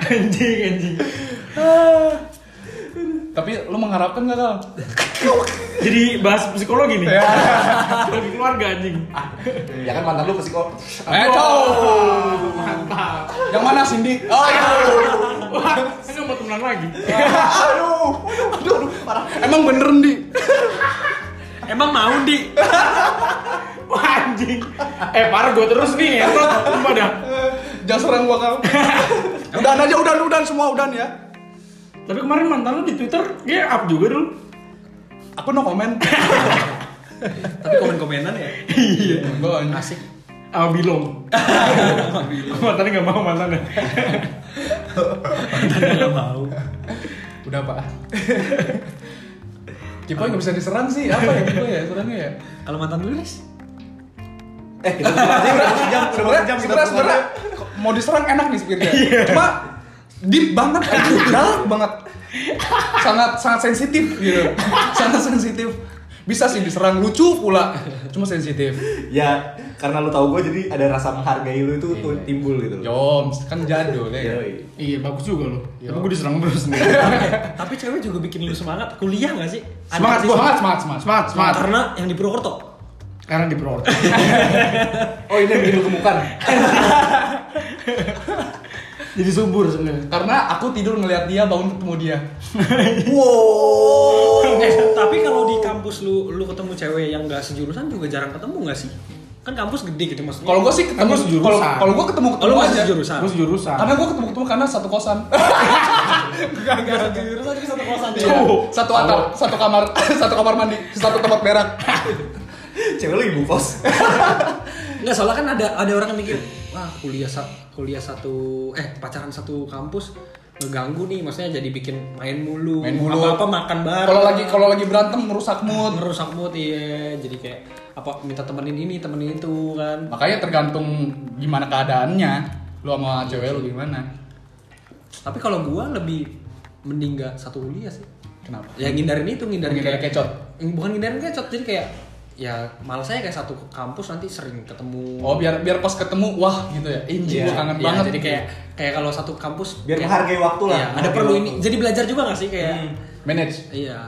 Anjing anjing. Tapi lu mengharapkan nggak kal? Jadi bahas psikologi nih. Ya. Psikologi keluarga anjing. ya kan mantan lu psiko Eh, cow. Mantap. Yang mana Cindy? Oh, iya. Wah, ini mau temenan lagi. aduh, aduh, aduh, parah. Emang bener di? Emang mau di? Wah anjing. Eh parah gue terus nih. Entot sumpah dah. Jangan serang gua kal. Udahan aja, udahan, udahan semua udahan ya. Tapi kemarin mantan lu di Twitter dia up juga dulu. Aku no comment. Tapi komen-komenan ya. Iya. Gua Asik. Sama Bilong. Mantannya nggak mau mantannya. Enggak mau. Udah pak. Cipoy nggak bisa diserang sih. Apa ya Cipoy ya serangnya ya? Kalau mantan lu, guys? eh kita udah jam mau Sebenarnya jam sebenarnya sebenarnya mau diserang enak nih sebenarnya. Cuma deep banget, dark banget. Sangat sangat sensitif gitu. Sangat sensitif. Bisa sih diserang lucu pula. Cuma sensitif. ya karena lu tahu gue jadi ada rasa menghargai lu itu tuh timbul gitu Joms kan jadul ya. Iya bagus juga lo. Tapi gue diserang terus nih. Tapi cewek juga bikin lu semangat kuliah gak sih? Ada Semangat. Semangat, semangat, semangat. Semangat semangat. Karena yang di Purwokerto. Karena di Purwokerto. oh ini yang bikin lu gemukan Jadi subur sebenarnya. Karena aku tidur ngeliat dia, bangun ketemu dia. wow Eh, tapi kalau di kampus lu lu ketemu cewek yang gak sejurusan juga jarang ketemu gak sih? Kan kampus gede gitu maksudnya. Kalau gue sih ketemu sejurusan. Kalau kalau gue ketemu Oh, ketemu masih aja. sejurusan. Gue sejurusan. Karena gue ketemu ketemu karena satu kosan. gak sejurusan tapi satu kosan Iya. Satu atap, satu kamar, satu kamar mandi, satu tempat berak. Cewek lu ibu kos. Enggak, soalnya kan ada ada orang yang mikir, wah kuliah sa- kuliah satu eh pacaran satu kampus ngeganggu nih, maksudnya jadi bikin main mulu, Main mulu. apa-apa makan bareng. Kalau lagi kalau lagi berantem merusak mood. merusak mood iya, jadi kayak apa minta temenin ini, temenin itu kan. Makanya tergantung gimana keadaannya. Lu sama cewek lu gimana? Tapi kalau gua lebih mending gak satu kuliah sih. Kenapa? Ya ngindarin itu, ngindarin Ngindarin kayak kecot? Bukan ngindarin kecot, jadi kayak ya malas saya kayak satu kampus nanti sering ketemu. Oh biar biar pas ketemu wah gitu ya. Injil Iya, gua kangen iya, banget. Jadi kayak kayak kalau satu kampus Biar kayak- menghargai waktu lah, Iya, ada perlu waktu. ini. Jadi belajar juga gak sih kayak manage. Iya.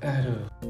Aduh.